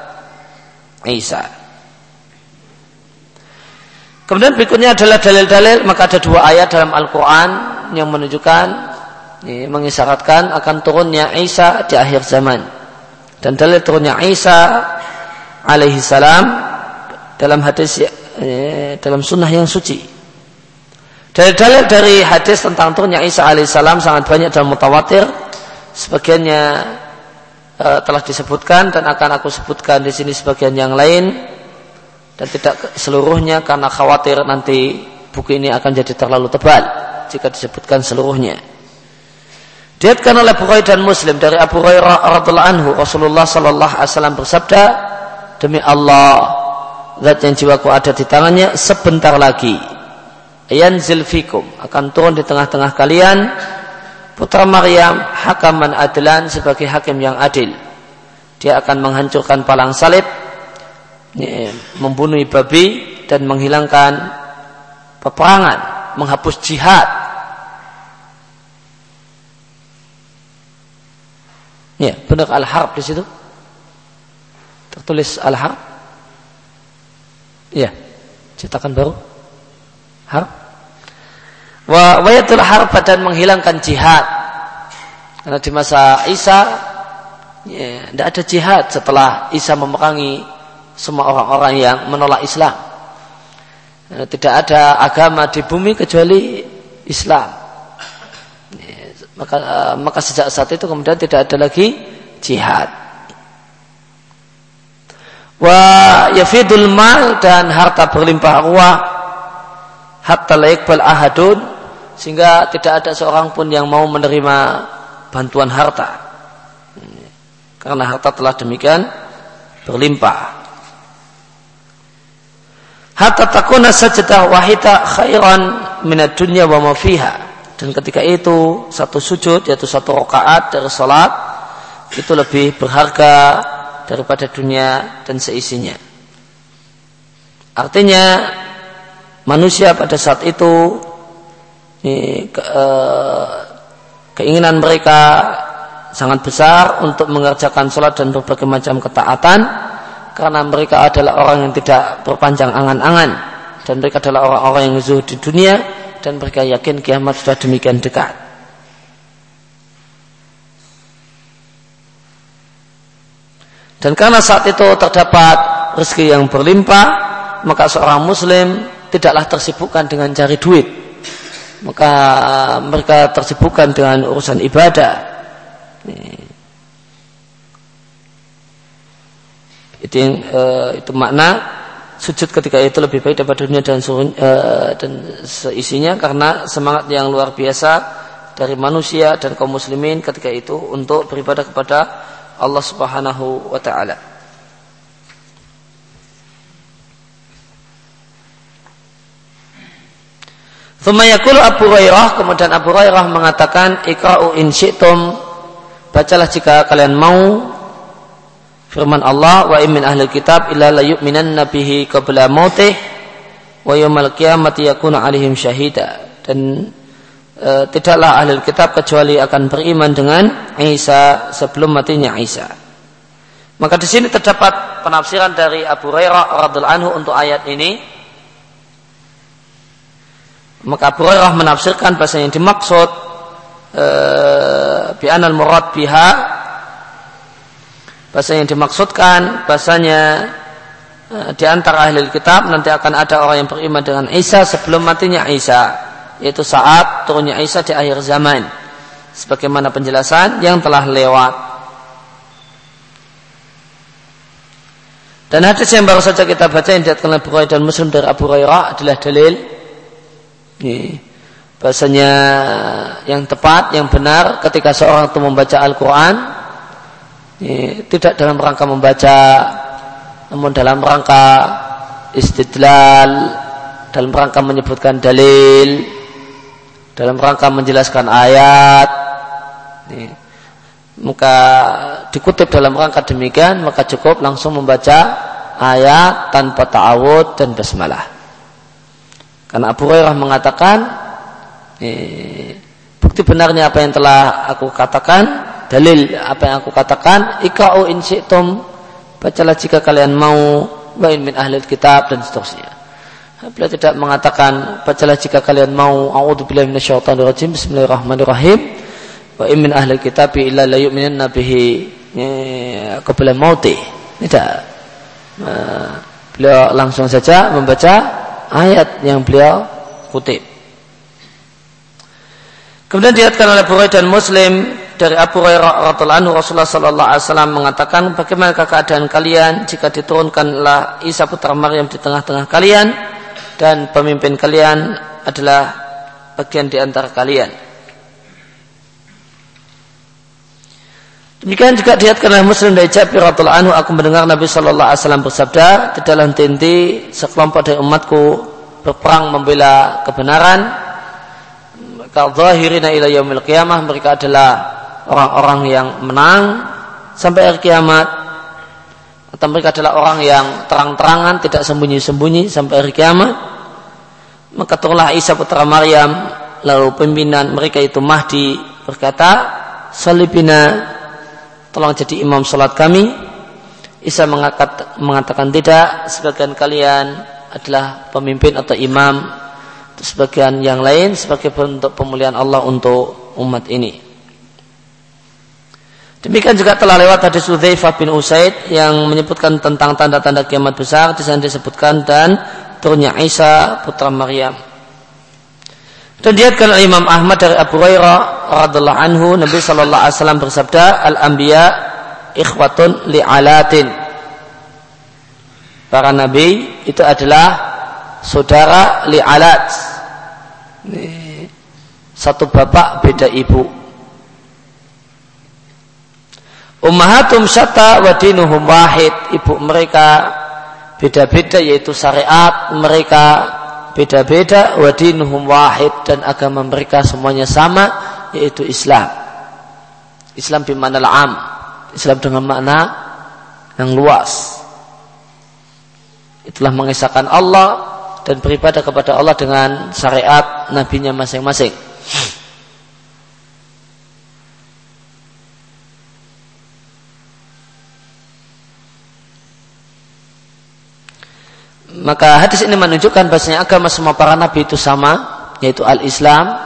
Speaker 1: Isa. Kemudian berikutnya adalah dalil-dalil maka ada dua ayat dalam Al-Quran yang menunjukkan mengisyaratkan akan turunnya Isa di akhir zaman dan dalil turunnya Isa alaihi salam dalam hadis eh, dalam sunnah yang suci. Dalil-dalil dari hadis tentang turunnya Isa alaihissalam sangat banyak dalam mutawatir sebagiannya e, telah disebutkan dan akan aku sebutkan di sini sebagian yang lain dan tidak seluruhnya karena khawatir nanti buku ini akan jadi terlalu tebal jika disebutkan seluruhnya. Diatkan oleh Bukhari dan Muslim dari Abu Hurairah radhiallahu anhu Rasulullah sallallahu alaihi wasallam bersabda demi Allah zat yang jiwaku ada di tangannya sebentar lagi yanzil fikum akan turun di tengah-tengah kalian putra Maryam hakaman adlan sebagai hakim yang adil. Dia akan menghancurkan palang salib, membunuh babi dan menghilangkan peperangan, menghapus jihad. Ya, benar al-harb di situ. Tertulis al-harb. Ya, cetakan baru. Harb wa wayatul harb dan menghilangkan jihad. Karena di masa Isa ya, tidak ada jihad setelah Isa memerangi semua orang-orang yang menolak Islam. Ya, tidak ada agama di bumi kecuali Islam. Ya, maka uh, maka sejak saat itu kemudian tidak ada lagi jihad wa yafidul mal dan harta berlimpah ruah hatta laikbal ahadun sehingga tidak ada seorang pun yang mau menerima bantuan harta. Karena harta telah demikian berlimpah. Hatta takuna sajadah wahida khairan minat dunya wa ma fiha. Dan ketika itu satu sujud yaitu satu rakaat dari salat itu lebih berharga daripada dunia dan seisinya artinya manusia pada saat itu ini, ke, uh, keinginan mereka sangat besar untuk mengerjakan sholat dan berbagai macam ketaatan karena mereka adalah orang yang tidak berpanjang angan-angan dan mereka adalah orang-orang yang zuhud di dunia dan mereka yakin kiamat sudah demikian dekat. Dan karena saat itu terdapat rezeki yang berlimpah, maka seorang muslim tidaklah tersibukkan dengan cari duit maka mereka tersibukkan dengan urusan ibadah. Itu yang, uh, itu makna sujud ketika itu lebih baik daripada dunia dan suruh, uh, dan seisinya karena semangat yang luar biasa dari manusia dan kaum muslimin ketika itu untuk beribadah kepada Allah Subhanahu wa taala. Thumayakulu Abu Hurairah kemudian Abu Hurairah mengatakan ikra'u in syi'tum bacalah jika kalian mau firman Allah wa imin ahli kitab illa la yu'minan nabihi qabla mautih wa yaumil qiyamati yakuna alaihim syahida dan e, tidaklah ahli kitab kecuali akan beriman dengan Isa sebelum matinya Isa. Maka di sini terdapat penafsiran dari Abu Hurairah radhiallahu anhu untuk ayat ini. Maka Abu Hurairah menafsirkan bahasa yang dimaksud e, bi anal murad biha bahasa yang dimaksudkan bahasanya Eh, di antara ahli kitab nanti akan ada orang yang beriman dengan Isa sebelum matinya Isa yaitu saat turunnya Isa di akhir zaman. Sebagaimana penjelasan yang telah lewat. Dan hadis yang baru saja kita baca yang diatkan Bukhari dan Muslim dari Abu Hurairah adalah dalil. Ini bahasanya yang tepat yang benar ketika seorang itu membaca Al-Quran tidak dalam rangka membaca namun dalam rangka istidlal dalam rangka menyebutkan dalil dalam rangka menjelaskan ayat. Nih, maka dikutip dalam rangka demikian maka cukup langsung membaca ayat tanpa ta'awud dan basmalah. Karena Abu Hurairah mengatakan nih, bukti benarnya apa yang telah aku katakan dalil apa yang aku katakan ikau in Bacalah jika kalian mau Bain min ahli kitab dan seterusnya. Beliau tidak mengatakan bacalah jika kalian mau a'udzubillahi minasyaitonir rajim bismillahirrahmanirrahim wa in min ahli kitab illa la yu'minanna bihi qabla mauti. Tidak. Beliau langsung saja membaca ayat yang beliau kutip. Kemudian dilihatkan oleh Bukhari dan Muslim dari Abu Hurairah radhiallahu anhu Rasulullah sallallahu alaihi wasallam mengatakan bagaimana keadaan kalian jika diturunkanlah Isa putra Maryam di tengah-tengah kalian dan pemimpin kalian adalah bagian di antara kalian. Demikian juga dilihatkan oleh Muslim dari Jabir anhu aku mendengar Nabi sallallahu alaihi wasallam bersabda di dalam tinti sekelompok dari umatku berperang membela kebenaran. Maka zahirina qiyamah mereka adalah orang-orang yang menang sampai hari kiamat. Atau mereka adalah orang yang terang-terangan tidak sembunyi-sembunyi sampai hari kiamat maka turunlah Isa putra Maryam lalu pimpinan mereka itu Mahdi berkata salibina tolong jadi imam salat kami. Isa mengatakan tidak sebagian kalian adalah pemimpin atau imam sebagian yang lain sebagai bentuk pemulihan Allah untuk umat ini. Demikian juga telah lewat hadis Udzaifah bin Usaid yang menyebutkan tentang tanda-tanda kiamat besar di sana disebutkan dan turunnya Isa putra Maryam. Dan diatkan oleh Imam Ahmad dari Abu Hurairah radhiallahu anhu Nabi sallallahu alaihi wasallam bersabda al-anbiya ikhwatun li'alatin. Para nabi itu adalah saudara li'alat. Satu bapak beda ibu. Ummahatum syata wa dinuhum wahid. Ibu mereka beda-beda yaitu syariat mereka beda-beda wa dinuhum wahid dan agama mereka semuanya sama yaitu Islam. Islam bimana am. Islam dengan makna yang luas. Itulah mengisahkan Allah dan beribadah kepada Allah dengan syariat nabinya masing-masing. Maka hadis ini menunjukkan bahasanya agama semua para nabi itu sama, yaitu al-Islam.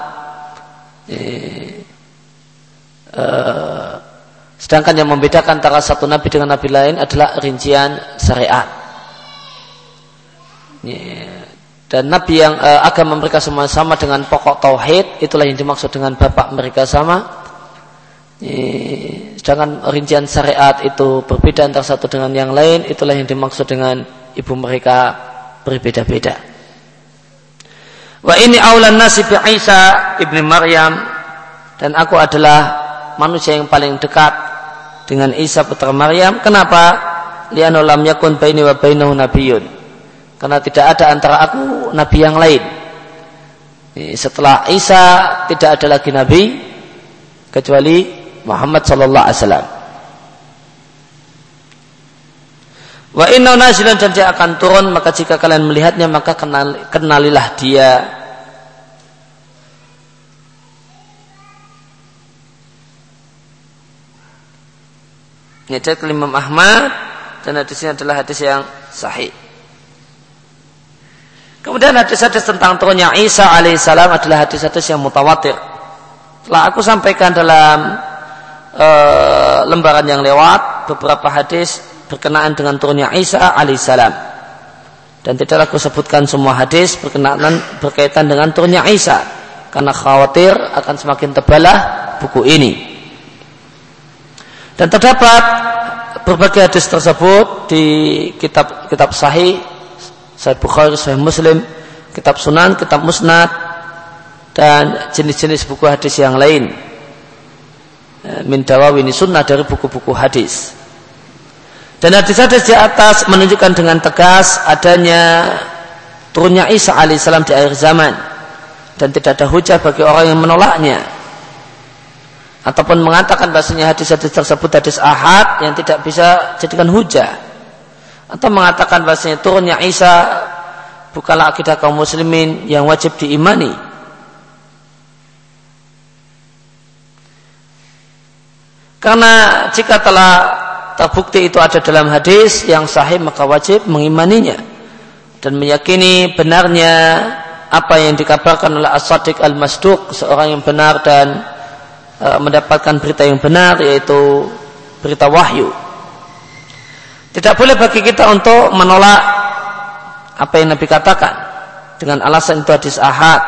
Speaker 1: E, e, sedangkan yang membedakan antara satu nabi dengan nabi lain adalah rincian syariat. E, dan nabi yang e, agama mereka semua sama dengan pokok tauhid, itulah yang dimaksud dengan bapak mereka sama. Sedangkan rincian syariat itu berbeda antara satu dengan yang lain, itulah yang dimaksud dengan ibu mereka berbeda-beda. Wa ini aulan nasi bi Isa ibni Maryam dan aku adalah manusia yang paling dekat dengan Isa putra Maryam. Kenapa? Lianu lam yakun baini wa bainahu nabiyyun. Karena tidak ada antara aku nabi yang lain. Setelah Isa tidak ada lagi nabi kecuali Muhammad sallallahu alaihi wasallam. Wa inna nazilan dan dia akan turun maka jika kalian melihatnya maka kenal, kenalilah dia. Ini Imam Ahmad dan hadis ini adalah hadis yang sahih. Kemudian hadis-hadis tentang turunnya Isa alaihissalam adalah hadis-hadis yang mutawatir. Telah aku sampaikan dalam uh, lembaran yang lewat beberapa hadis berkenaan dengan turunnya Isa alaihissalam. Dan tidak aku sebutkan semua hadis berkenaan berkaitan dengan turunnya Isa karena khawatir akan semakin tebalah buku ini. Dan terdapat berbagai hadis tersebut di kitab kitab sahih Sahih Bukhari, Sahih Muslim, kitab Sunan, kitab Musnad, dan jenis-jenis buku hadis yang lain. Eh, min dawawini sunnah dari buku-buku hadis. Dan hadis-hadis di atas menunjukkan dengan tegas adanya turunnya Isa alaihissalam di akhir zaman. Dan tidak ada hujah bagi orang yang menolaknya. Ataupun mengatakan bahasanya hadis-hadis tersebut hadis ahad yang tidak bisa jadikan hujah atau mengatakan bahasanya turunnya Isa bukanlah akidah kaum muslimin yang wajib diimani. Karena jika telah terbukti itu ada dalam hadis yang sahih maka wajib mengimaninya dan meyakini benarnya apa yang dikabarkan oleh As-Sadiq Al-Masduq seorang yang benar dan e, mendapatkan berita yang benar yaitu berita wahyu tidak boleh bagi kita untuk menolak apa yang Nabi katakan dengan alasan itu hadis ahad.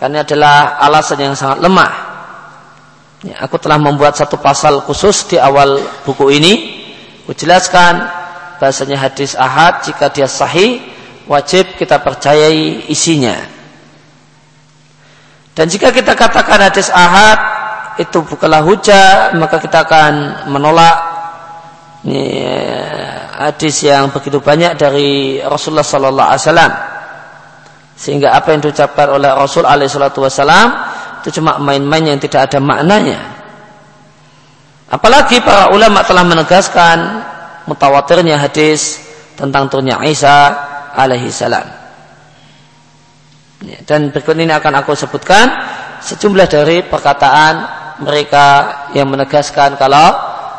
Speaker 1: Karena adalah alasan yang sangat lemah. Ya, aku telah membuat satu pasal khusus di awal buku ini. Aku jelaskan bahasanya hadis ahad jika dia sahih wajib kita percayai isinya. Dan jika kita katakan hadis ahad itu bukanlah hujah maka kita akan menolak eh, hadis yang begitu banyak dari Rasulullah Sallallahu Alaihi Wasallam sehingga apa yang diucapkan oleh Rasul Alaihi Wasallam itu cuma main-main yang tidak ada maknanya. Apalagi para ulama telah menegaskan mutawatirnya hadis tentang turunnya Isa alaihi salam. Ya, dan berikut ini akan aku sebutkan sejumlah dari perkataan mereka yang menegaskan kalau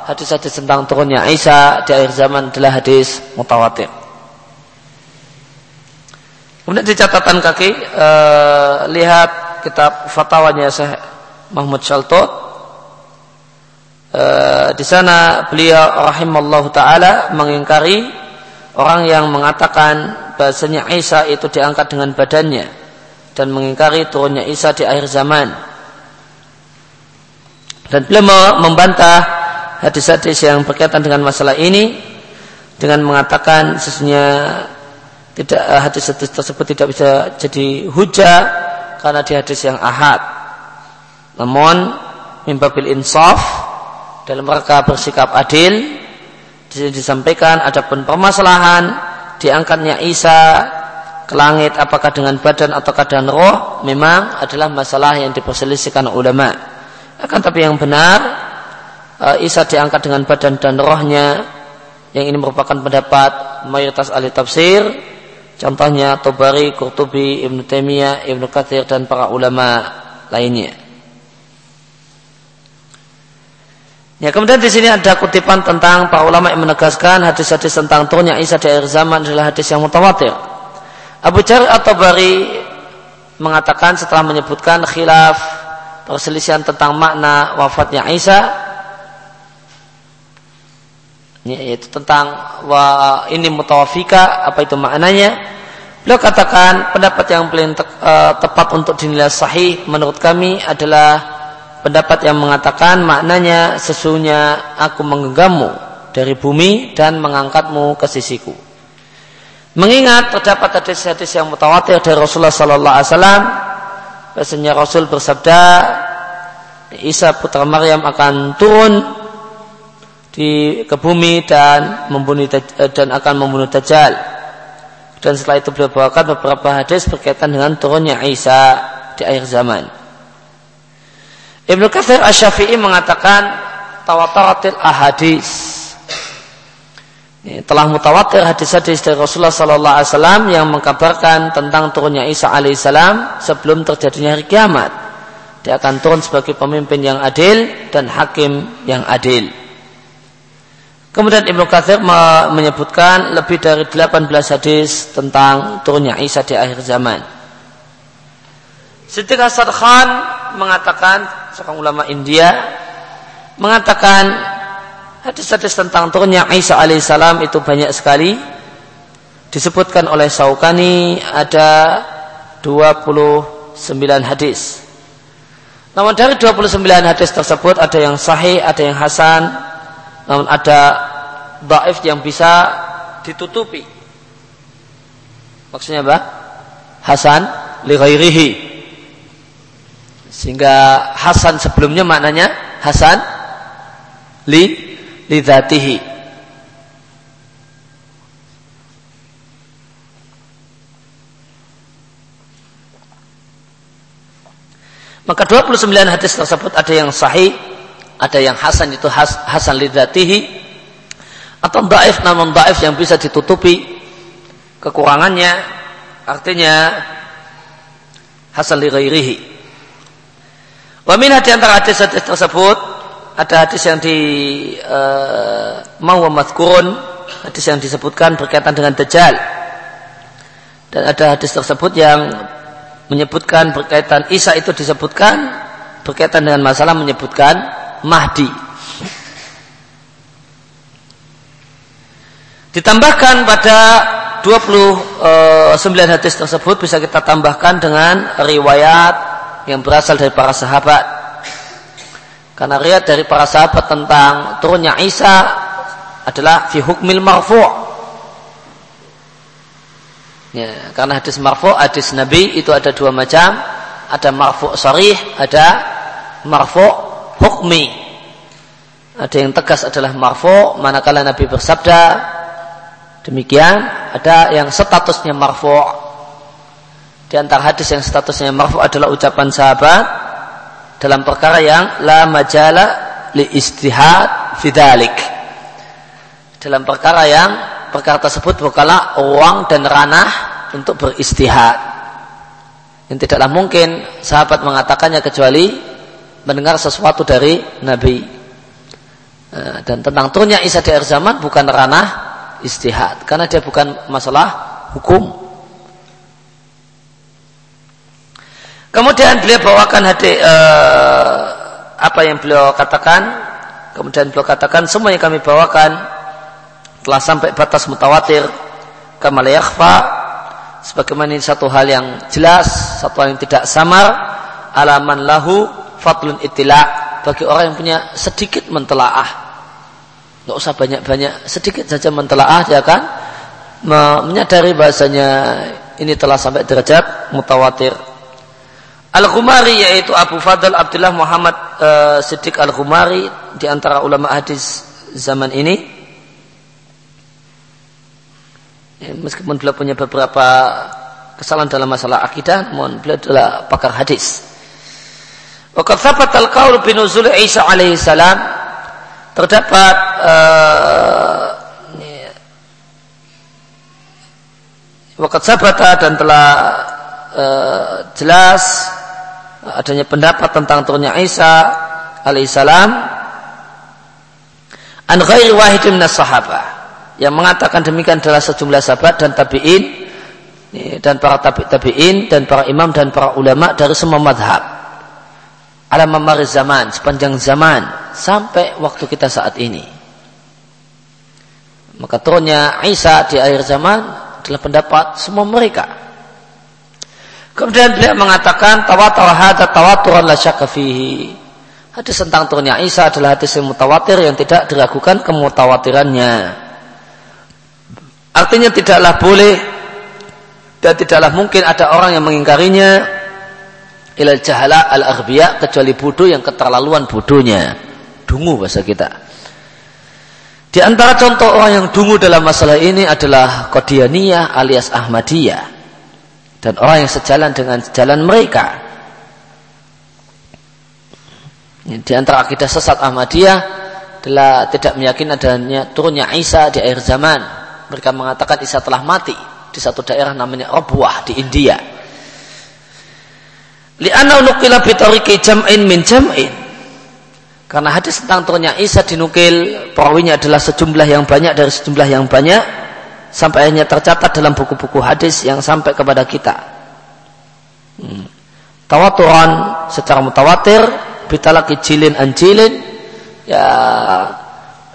Speaker 1: hadis-hadis tentang turunnya Isa di akhir zaman adalah hadis mutawatir. Kemudian di catatan kaki eh, lihat kitab fatwanya Syekh Mahmud Shaltot. Eh, di sana beliau rahimallahu taala mengingkari orang yang mengatakan bahasanya Isa itu diangkat dengan badannya dan mengingkari turunnya Isa di akhir zaman. Dan beliau membantah hadis-hadis yang berkaitan dengan masalah ini dengan mengatakan sesungguhnya tidak eh, hadis-hadis tersebut tidak bisa jadi hujah karena di hadis yang ahad. Namun mimbabil insaf dalam rangka bersikap adil disampaikan adapun permasalahan diangkatnya Isa ke langit apakah dengan badan atau dengan roh memang adalah masalah yang diperselisihkan ulama. Akan tapi yang benar uh, Isa diangkat dengan badan dan rohnya yang ini merupakan pendapat mayoritas ahli tafsir contohnya Tobari, Qurtubi, Ibnu Taimiyah, Ibnu Katsir dan para ulama lainnya. Ya kemudian di sini ada kutipan tentang para ulama yang menegaskan hadis-hadis tentang turunnya Isa di akhir zaman adalah hadis yang mutawatir. Abu Jari atau Bari mengatakan setelah menyebutkan khilaf perselisihan tentang makna wafatnya Isa yaitu tentang wa ini mutawafika apa itu maknanya? Beliau katakan pendapat yang paling te, uh, tepat untuk dinilai sahih menurut kami adalah pendapat yang mengatakan maknanya sesungguhnya aku menggenggammu dari bumi dan mengangkatmu ke sisiku. Mengingat terdapat hadis-hadis yang mutawatir dari Rasulullah Sallallahu Alaihi Wasallam bahasanya Rasul bersabda Isa putra Maryam akan turun di ke bumi dan membunuh eh, dan akan membunuh Dajjal. Dan setelah itu beliau bawakan beberapa hadis berkaitan dengan turunnya Isa di akhir zaman. Ibnu Katsir Asy-Syafi'i mengatakan tawataratil ahadis. telah mutawatir hadis-hadis dari Rasulullah Sallallahu Alaihi Wasallam yang mengkabarkan tentang turunnya Isa Alaihissalam sebelum terjadinya hari kiamat. Dia akan turun sebagai pemimpin yang adil dan hakim yang adil. Kemudian Ibnu Katsir menyebutkan lebih dari 18 hadis tentang turunnya Isa di akhir zaman. Siti Hasan Khan mengatakan, seorang ulama India, mengatakan Hadis-hadis tentang turunnya Isa alaihissalam itu banyak sekali. Disebutkan oleh Saukani ada 29 hadis. Namun dari 29 hadis tersebut ada yang sahih, ada yang hasan, namun ada daif yang bisa ditutupi. Maksudnya apa? Hasan li ghairihi. Sehingga hasan sebelumnya maknanya hasan li lidzatihi Maka 29 hadis tersebut ada yang sahih, ada yang hasan itu has, hasan lidzatihi atau daif namun daif yang bisa ditutupi kekurangannya artinya hasan li. Wa min antara hadis-hadis tersebut ada hadis yang di uh, mau hadis yang disebutkan berkaitan dengan dajjal dan ada hadis tersebut yang menyebutkan berkaitan Isa itu disebutkan berkaitan dengan masalah menyebutkan Mahdi. Ditambahkan pada 29 eh, hadis tersebut bisa kita tambahkan dengan riwayat yang berasal dari para sahabat. Karena riat dari para sahabat tentang turunnya Isa adalah fi hukmil marfu' ya, karena hadis marfu' hadis Nabi itu ada dua macam. Ada marfu' sarih ada marfu' hukmi. Ada yang tegas adalah marfu' manakala Nabi bersabda demikian ada yang statusnya marfu' di antara hadis yang statusnya marfu' adalah ucapan sahabat dalam perkara yang la majala li istihad fidalik dalam perkara yang perkara tersebut bukanlah uang dan ranah untuk beristihad. Yang tidaklah mungkin sahabat mengatakannya kecuali mendengar sesuatu dari Nabi. Eh, dan tentang turunnya Isa di akhir zaman bukan ranah istihad karena dia bukan masalah hukum. Kemudian beliau bawakan hadis uh, apa yang beliau katakan. Kemudian beliau katakan semua yang kami bawakan telah sampai batas mutawatir kama sebagaimana ini satu hal yang jelas, satu hal yang tidak samar alaman lahu fadlun itila bagi orang yang punya sedikit mentelaah. Tidak usah banyak-banyak, sedikit saja mentelaah dia akan menyadari bahasanya ini telah sampai derajat mutawatir Al-Khumari yaitu Abu Fadl Abdullah Muhammad uh, Siddiq Al-Khumari di antara ulama hadis zaman ini. Ya, meskipun beliau punya beberapa kesalahan dalam masalah akidah, namun beliau adalah pakar hadis. Waqad thabat al-qaul bi nuzul Isa alaihi salam. Terdapat uh, dan telah uh, jelas adanya pendapat tentang turunnya Isa alaihissalam an ghairi wahidin minas yang mengatakan demikian adalah sejumlah sahabat dan tabi'in dan para tabi tabi'in dan para imam dan para ulama dari semua madhab ala mamari zaman sepanjang zaman sampai waktu kita saat ini maka turunnya Isa di akhir zaman adalah pendapat semua mereka Kemudian beliau mengatakan tawatur hada tawaturan la syakka fihi. Hadis tentang turunnya Isa adalah hadis yang mutawatir yang tidak diragukan kemutawatirannya. Artinya tidaklah boleh dan tidaklah mungkin ada orang yang mengingkarinya ilal jahala al aghbiya kecuali bodoh yang keterlaluan bodohnya. Dungu bahasa kita. Di antara contoh orang yang dungu dalam masalah ini adalah Qadianiyah alias Ahmadiyah dan orang yang sejalan dengan jalan mereka. Di antara akidah sesat Ahmadiyah adalah tidak meyakini adanya turunnya Isa di akhir zaman. Mereka mengatakan Isa telah mati di satu daerah namanya Rabuah di India. Li'anna nukila bitariki jam'in min jam'in. Karena hadis tentang turunnya Isa dinukil perawinya adalah sejumlah yang banyak dari sejumlah yang banyak sampai hanya tercatat dalam buku-buku hadis yang sampai kepada kita. Hmm. Tawaturan secara mutawatir bitalaki jilin anjilin ya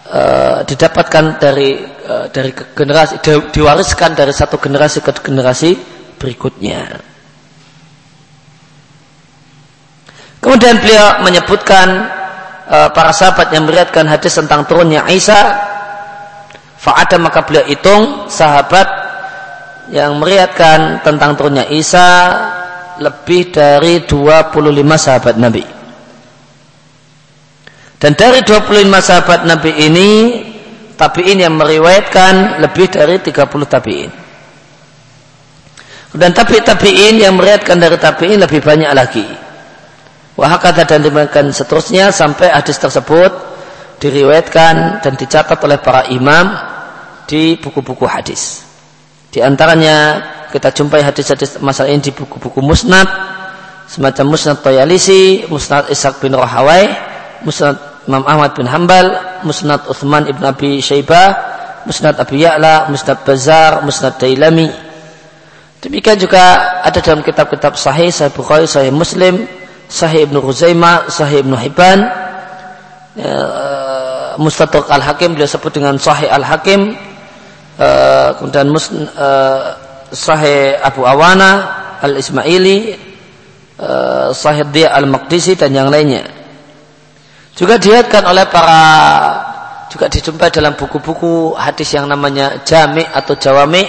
Speaker 1: e, didapatkan dari e, dari generasi di, diwariskan dari satu generasi ke generasi berikutnya. Kemudian beliau menyebutkan e, para sahabat yang meriatkan hadis tentang turunnya Isa. Fa'ada maka beliau hitung sahabat yang meriatkan tentang turunnya Isa lebih dari 25 sahabat Nabi. Dan dari 25 sahabat Nabi ini tabi'in yang meriwayatkan lebih dari 30 tabi'in. Dan tabi tabi'in yang meriwayatkan dari tabi'in lebih banyak lagi. Wahakata dan demikian seterusnya sampai hadis tersebut diriwayatkan dan dicatat oleh para imam di buku-buku hadis. Di antaranya kita jumpai hadis-hadis masalah ini di buku-buku musnad semacam musnad Toyalisi, musnad Ishaq bin Rahawai, musnad Imam Ahmad bin Hambal, musnad Uthman ibn Abi Syaibah, musnad Abi Ya'la, musnad Bazar, musnad Dailami. Demikian juga ada dalam kitab-kitab sahih, sahih Bukhari, sahih Muslim, sahih Ibnu Ruzaimah, sahih Ibnu Hibban, ya, Mustadrak Al-Hakim beliau sebut dengan Sahih Al-Hakim uh, kemudian uh, Sahih Abu Awana Al-Ismaili Sahih Dia Al-Maqdisi dan yang lainnya. Juga dilihatkan oleh para juga dijumpai dalam buku-buku hadis yang namanya Jami atau Jawami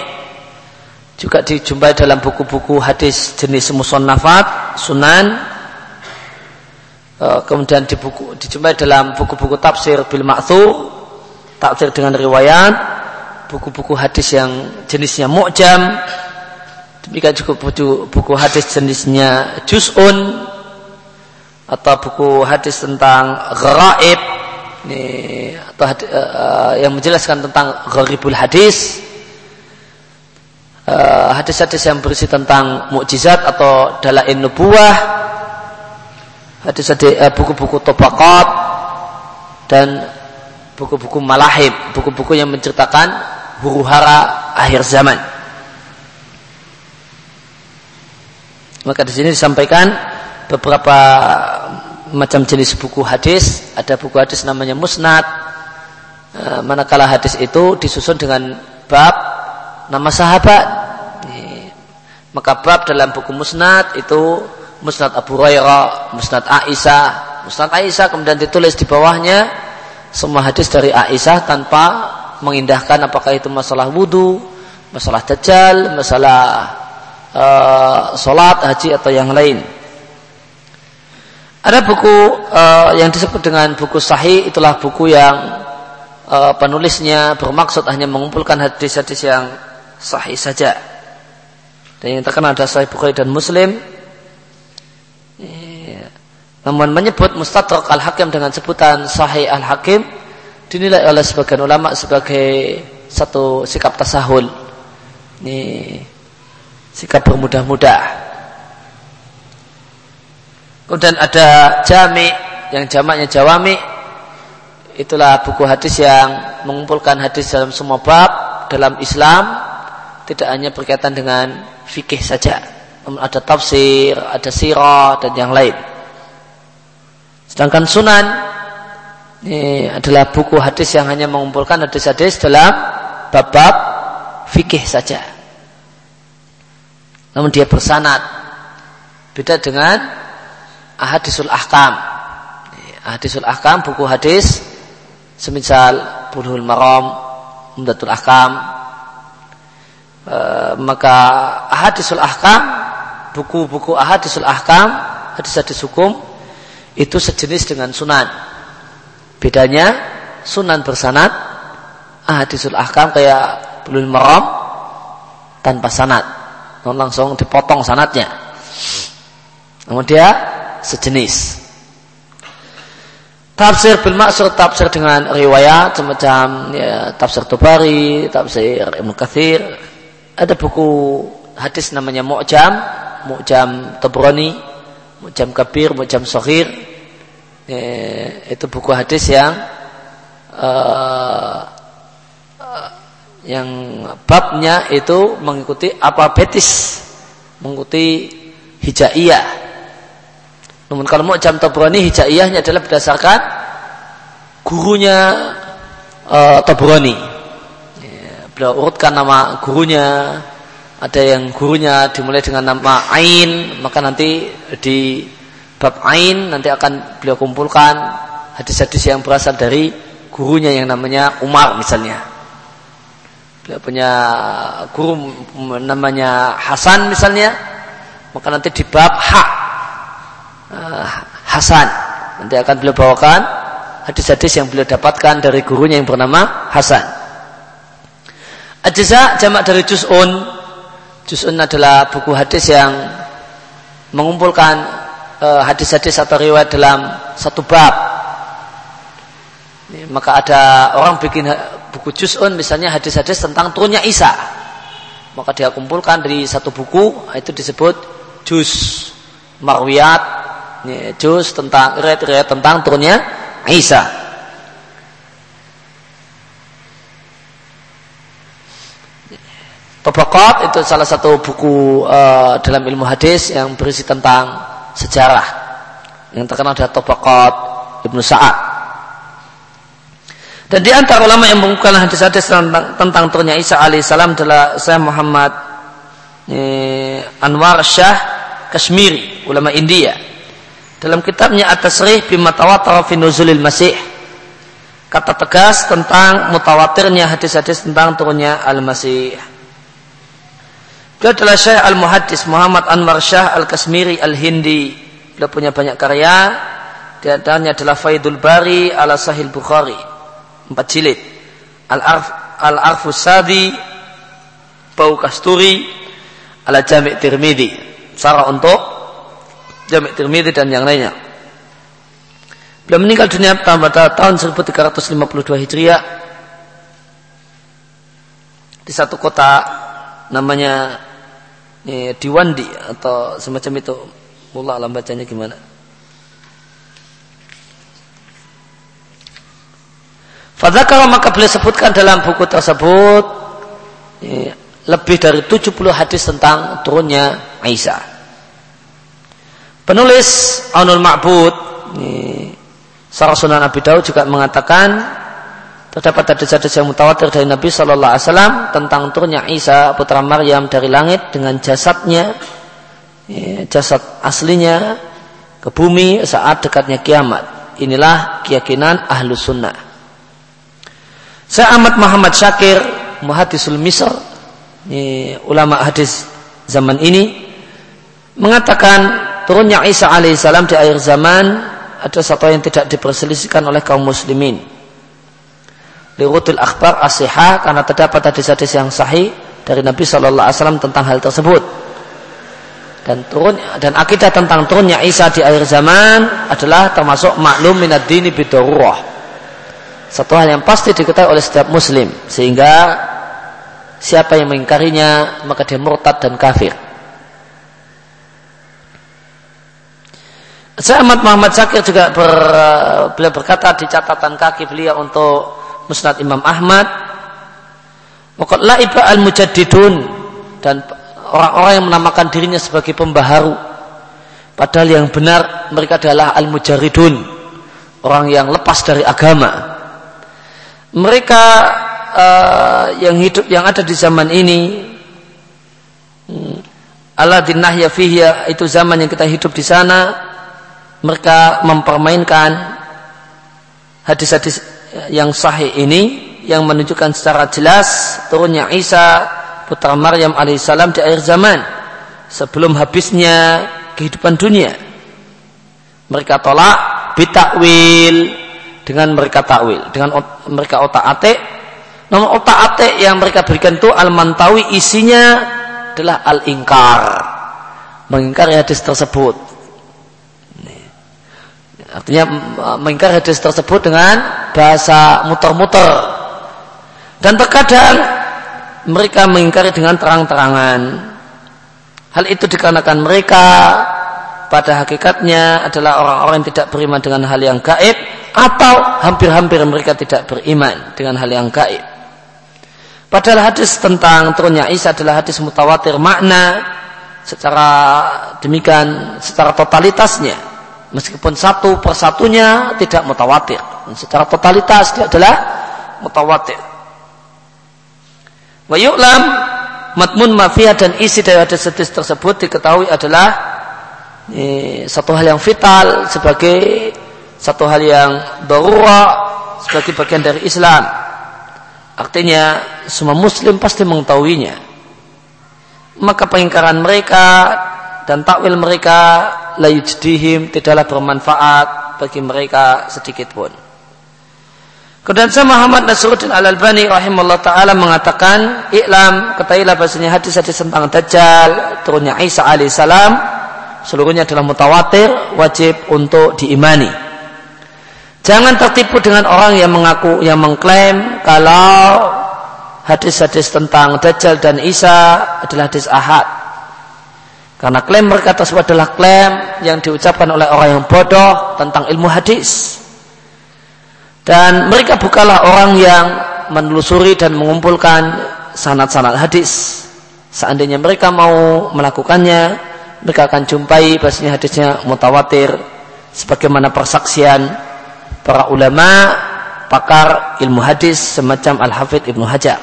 Speaker 1: juga dijumpai dalam buku-buku hadis jenis musonnafat sunan kemudian di buku, dijumpai dalam buku-buku tafsir bil ma'thur tafsir dengan riwayat buku-buku hadis yang jenisnya mu'jam demikian juga buku, buku hadis jenisnya juz'un atau buku hadis tentang gharaib ini atau uh, eh, eh, yang menjelaskan tentang gharibul hadis eh, hadis-hadis uh, yang berisi tentang mukjizat atau dalain nubuah hadis-hadis uh, buku-buku tobakat dan buku-buku malahib buku-buku yang menceritakan huru hara akhir zaman. Maka di sini disampaikan beberapa macam jenis buku hadis. Ada buku hadis namanya musnad. E, manakala hadis itu disusun dengan bab nama sahabat. Maka bab dalam buku musnad itu musnad Abu Hurairah, musnad Aisyah, musnad Aisyah kemudian ditulis di bawahnya semua hadis dari Aisyah tanpa mengindahkan apakah itu masalah wudhu, masalah dajjal, masalah uh, sholat, haji atau yang lain. Ada buku uh, yang disebut dengan buku sahih, itulah buku yang uh, penulisnya bermaksud hanya mengumpulkan hadis-hadis yang sahih saja. Dan yang terkenal ada Sahih Bukhari dan Muslim. Namun menyebut Mustadrak Al-Hakim dengan sebutan Sahih Al-Hakim dinilai oleh sebagian ulama sebagai satu sikap tasahul. Ini sikap bermudah-mudah. Kemudian ada jami yang jamaknya jawami. Itulah buku hadis yang mengumpulkan hadis dalam semua bab dalam Islam tidak hanya berkaitan dengan fikih saja. Ada tafsir, ada sirah dan yang lain. Sedangkan sunan ini adalah buku hadis yang hanya mengumpulkan hadis-hadis dalam bab-bab fikih saja. Namun dia bersanad. Beda dengan ahadisul ahkam. Ahadisul ahkam buku hadis semisal Bulughul Maram, Umdatul Ahkam. E, maka ahadisul ahkam buku-buku ahadisul ahkam hadis-hadis hukum itu sejenis dengan sunan Bedanya sunan bersanat, ahadisul ahkam kayak belum maram tanpa sanat. Langsung dipotong sanatnya. Namun dia sejenis. tafsir bil maksud tafsir dengan riwayat semacam ya, tafsir Tubari, tafsir Ibnu Katsir. Ada buku hadis namanya Mu'jam, Mu'jam Tabrani, Mu'jam Kabir, Mu'jam Saghir. Ya, itu buku hadis yang uh, yang babnya itu mengikuti alfabetis, mengikuti hijaiyah. Namun kalau mau jam Tabrani hijaiyahnya adalah berdasarkan gurunya uh, Tabrani. Ya, beliau urutkan nama gurunya. Ada yang gurunya dimulai dengan nama Ain, maka nanti di bab Ain nanti akan beliau kumpulkan hadis-hadis yang berasal dari gurunya yang namanya Umar misalnya. Beliau punya guru namanya Hasan misalnya, maka nanti di bab hak uh, Hasan nanti akan beliau bawakan hadis-hadis yang beliau dapatkan dari gurunya yang bernama Hasan. Ajza jamak dari juz'un. Juz'un adalah buku hadis yang mengumpulkan hadis-hadis atau riwayat dalam satu bab. Maka ada orang bikin buku juz'un misalnya hadis-hadis tentang turunnya Isa. Maka dia kumpulkan di satu buku itu disebut juz marwiyat ya, juz tentang riwayat tentang turunnya Isa Tabaqat itu salah satu buku uh, dalam ilmu hadis yang berisi tentang sejarah yang terkenal adalah Tabaqat Ibnu Sa'ad. Dan di antara ulama yang mengukuhkan hadis-hadis tentang, tentang turunnya Isa alaihissalam adalah saya Muhammad eh, Anwar Syah Kashmiri, ulama India. Dalam kitabnya At-Tasrih bima tawatara nuzulil Masih. Kata tegas tentang mutawatirnya hadis-hadis tentang turunnya Al-Masih. Dia adalah Syekh Al-Muhaddis Muhammad Anwar Syah Al-Kasmiri Al-Hindi. Dia punya banyak karya. Di antaranya adalah Faidul Bari ala Sahih Bukhari. Empat jilid. Al-Arf Al-Arfus Sabi Bau Kasturi ala Jami' Tirmidhi Sarah untuk Jami' Tirmidzi dan yang lainnya. Beliau meninggal dunia pada tahun 1352 Hijriah di satu kota namanya ini, Diwandi atau semacam itu. Mullah alam bacanya gimana? Fadzakara maka beliau sebutkan dalam buku tersebut ini, lebih dari 70 hadis tentang turunnya Aisyah. Penulis Aunul Ma'bud Sarah Sunan Abi Daud juga mengatakan terdapat hadis-hadis yang mutawatir dari Nabi Shallallahu Alaihi Wasallam tentang turunnya Isa putra Maryam dari langit dengan jasadnya jasad aslinya ke bumi saat dekatnya kiamat. Inilah keyakinan ahlu sunnah. Saya Ahmad Muhammad Syakir, Muhadisul Misr, ini, ulama hadis zaman ini mengatakan turunnya Isa alaihissalam di akhir zaman ada satu yang tidak diperselisihkan oleh kaum muslimin. Lirutul akhbar asihah karena terdapat hadis-hadis yang sahih dari Nabi Wasallam tentang hal tersebut. Dan turun dan akidah tentang turunnya Isa di akhir zaman adalah termasuk maklum minad dini bidurrah. Satu hal yang pasti diketahui oleh setiap muslim sehingga Siapa yang mengingkarinya maka dia murtad dan kafir. Saya Ahmad Muhammad Zakir juga ber, beliau berkata di catatan kaki beliau untuk Musnad Imam Ahmad. Waqat laiba al-mujaddidun. Dan orang-orang yang menamakan dirinya sebagai pembaharu. Padahal yang benar mereka adalah al-mujaridun orang yang lepas dari agama. Mereka uh, yang hidup yang ada di zaman ini hmm, Aladin nahya fihya itu zaman yang kita hidup di sana mereka mempermainkan hadis-hadis yang sahih ini yang menunjukkan secara jelas turunnya Isa putra Maryam alaihissalam di akhir zaman sebelum habisnya kehidupan dunia mereka tolak bitakwil dengan mereka takwil dengan mereka otak atik Nomor otak atik yang mereka berikan itu al-mantawi isinya adalah al-ingkar. Mengingkari hadis tersebut. Artinya mengingkari hadis tersebut dengan bahasa muter-muter. Dan terkadang mereka mengingkari dengan terang-terangan. Hal itu dikarenakan mereka pada hakikatnya adalah orang-orang yang tidak beriman dengan hal yang gaib atau hampir-hampir mereka tidak beriman dengan hal yang gaib. Padahal hadis tentang turunnya Isa adalah hadis mutawatir makna secara demikian secara totalitasnya meskipun satu persatunya tidak mutawatir secara totalitas dia adalah mutawatir wa yu'lam matmun mafiyah dan isi dari hadis-hadis tersebut diketahui adalah eh, satu hal yang vital sebagai satu hal yang darurat sebagai bagian dari Islam. Artinya semua muslim pasti mengetahuinya. Maka pengingkaran mereka dan takwil mereka la yujdihim tidaklah bermanfaat bagi mereka sedikit pun. Kemudian saya Muhammad Nasruddin Al-Albani rahimahullah taala mengatakan, "I'lam ketahuilah bahasanya hadis-hadis tentang Dajjal, turunnya Isa alaihissalam, seluruhnya adalah mutawatir, wajib untuk diimani." Jangan tertipu dengan orang yang mengaku yang mengklaim kalau hadis-hadis tentang Dajjal dan Isa adalah hadis ahad. Karena klaim mereka tersebut adalah klaim yang diucapkan oleh orang yang bodoh tentang ilmu hadis. Dan mereka bukanlah orang yang menelusuri dan mengumpulkan sanad-sanad hadis. Seandainya mereka mau melakukannya, mereka akan jumpai bahasanya hadisnya mutawatir sebagaimana persaksian para ulama pakar ilmu hadis semacam Al-Hafidh Ibnu Hajar.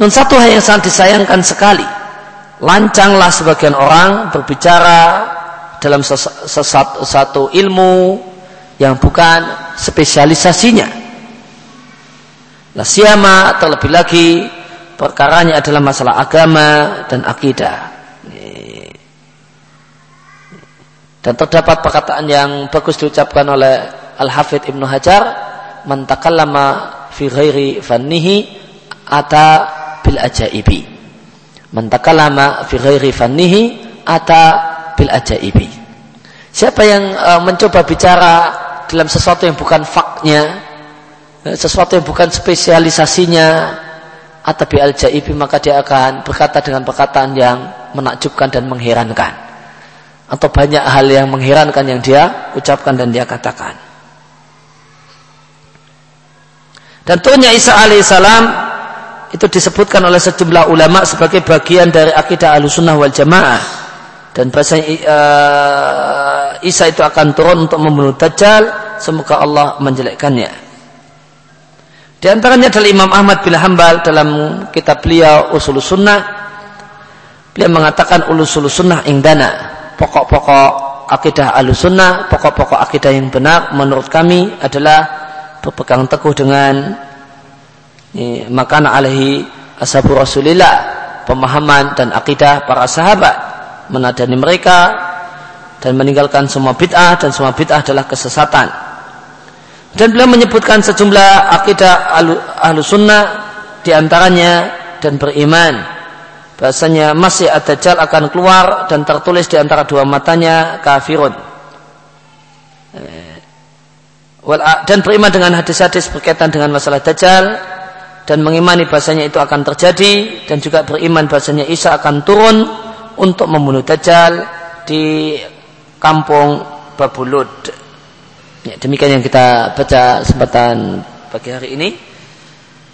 Speaker 1: Dan satu hal yang sangat disayangkan sekali, lancanglah sebagian orang berbicara dalam sesuatu satu ilmu yang bukan spesialisasinya. Nah, siama terlebih lagi perkaranya adalah masalah agama dan akidah. Dan terdapat perkataan yang bagus diucapkan oleh Al-Hafidh Ibnu Hajar, "Man takallama fi ghairi fannihi ata bil ajaibi." Man takallama fi ghairi fannihi ata bil ajaibi. Siapa yang uh, mencoba bicara dalam sesuatu yang bukan faknya, eh, sesuatu yang bukan spesialisasinya, atau bil ajaibi maka dia akan berkata dengan perkataan yang menakjubkan dan mengherankan atau banyak hal yang mengherankan yang dia ucapkan dan dia katakan. Dan turunnya Isa alaihissalam itu disebutkan oleh sejumlah ulama sebagai bagian dari akidah alusunnah wal jamaah. Dan bahasa uh, Isa itu akan turun untuk membunuh Dajjal. Semoga Allah menjelekkannya. Di antaranya adalah Imam Ahmad bin Hambal dalam kitab beliau Usul Sunnah. Beliau mengatakan Usul Sunnah ingdana pokok-pokok akidah alusunnah, pokok-pokok akidah yang benar menurut kami adalah berpegang teguh dengan makana alaihi ashabu rasulillah pemahaman dan akidah para sahabat menadani mereka dan meninggalkan semua bid'ah dan semua bid'ah adalah kesesatan dan beliau menyebutkan sejumlah akidah ahlu sunnah di antaranya dan beriman bahasanya masih ada jal akan keluar dan tertulis di antara dua matanya kafirun. Eh, dan beriman dengan hadis-hadis berkaitan dengan masalah dajjal dan mengimani bahasanya itu akan terjadi dan juga beriman bahasanya Isa akan turun untuk membunuh dajjal di kampung Babulud. Ya, demikian yang kita baca kesempatan pagi hari ini.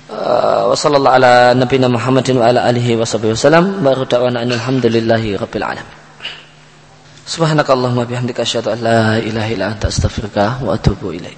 Speaker 1: Uh, wa sallallahu ala nabiyina Muhammadin wa ala alihi wa sahbihi wasallam baru da'wana alhamdulillahi rabbil alamin subhanakallahumma bihamdika asyhadu an la ilaha illa anta astaghfiruka wa atubu ilaik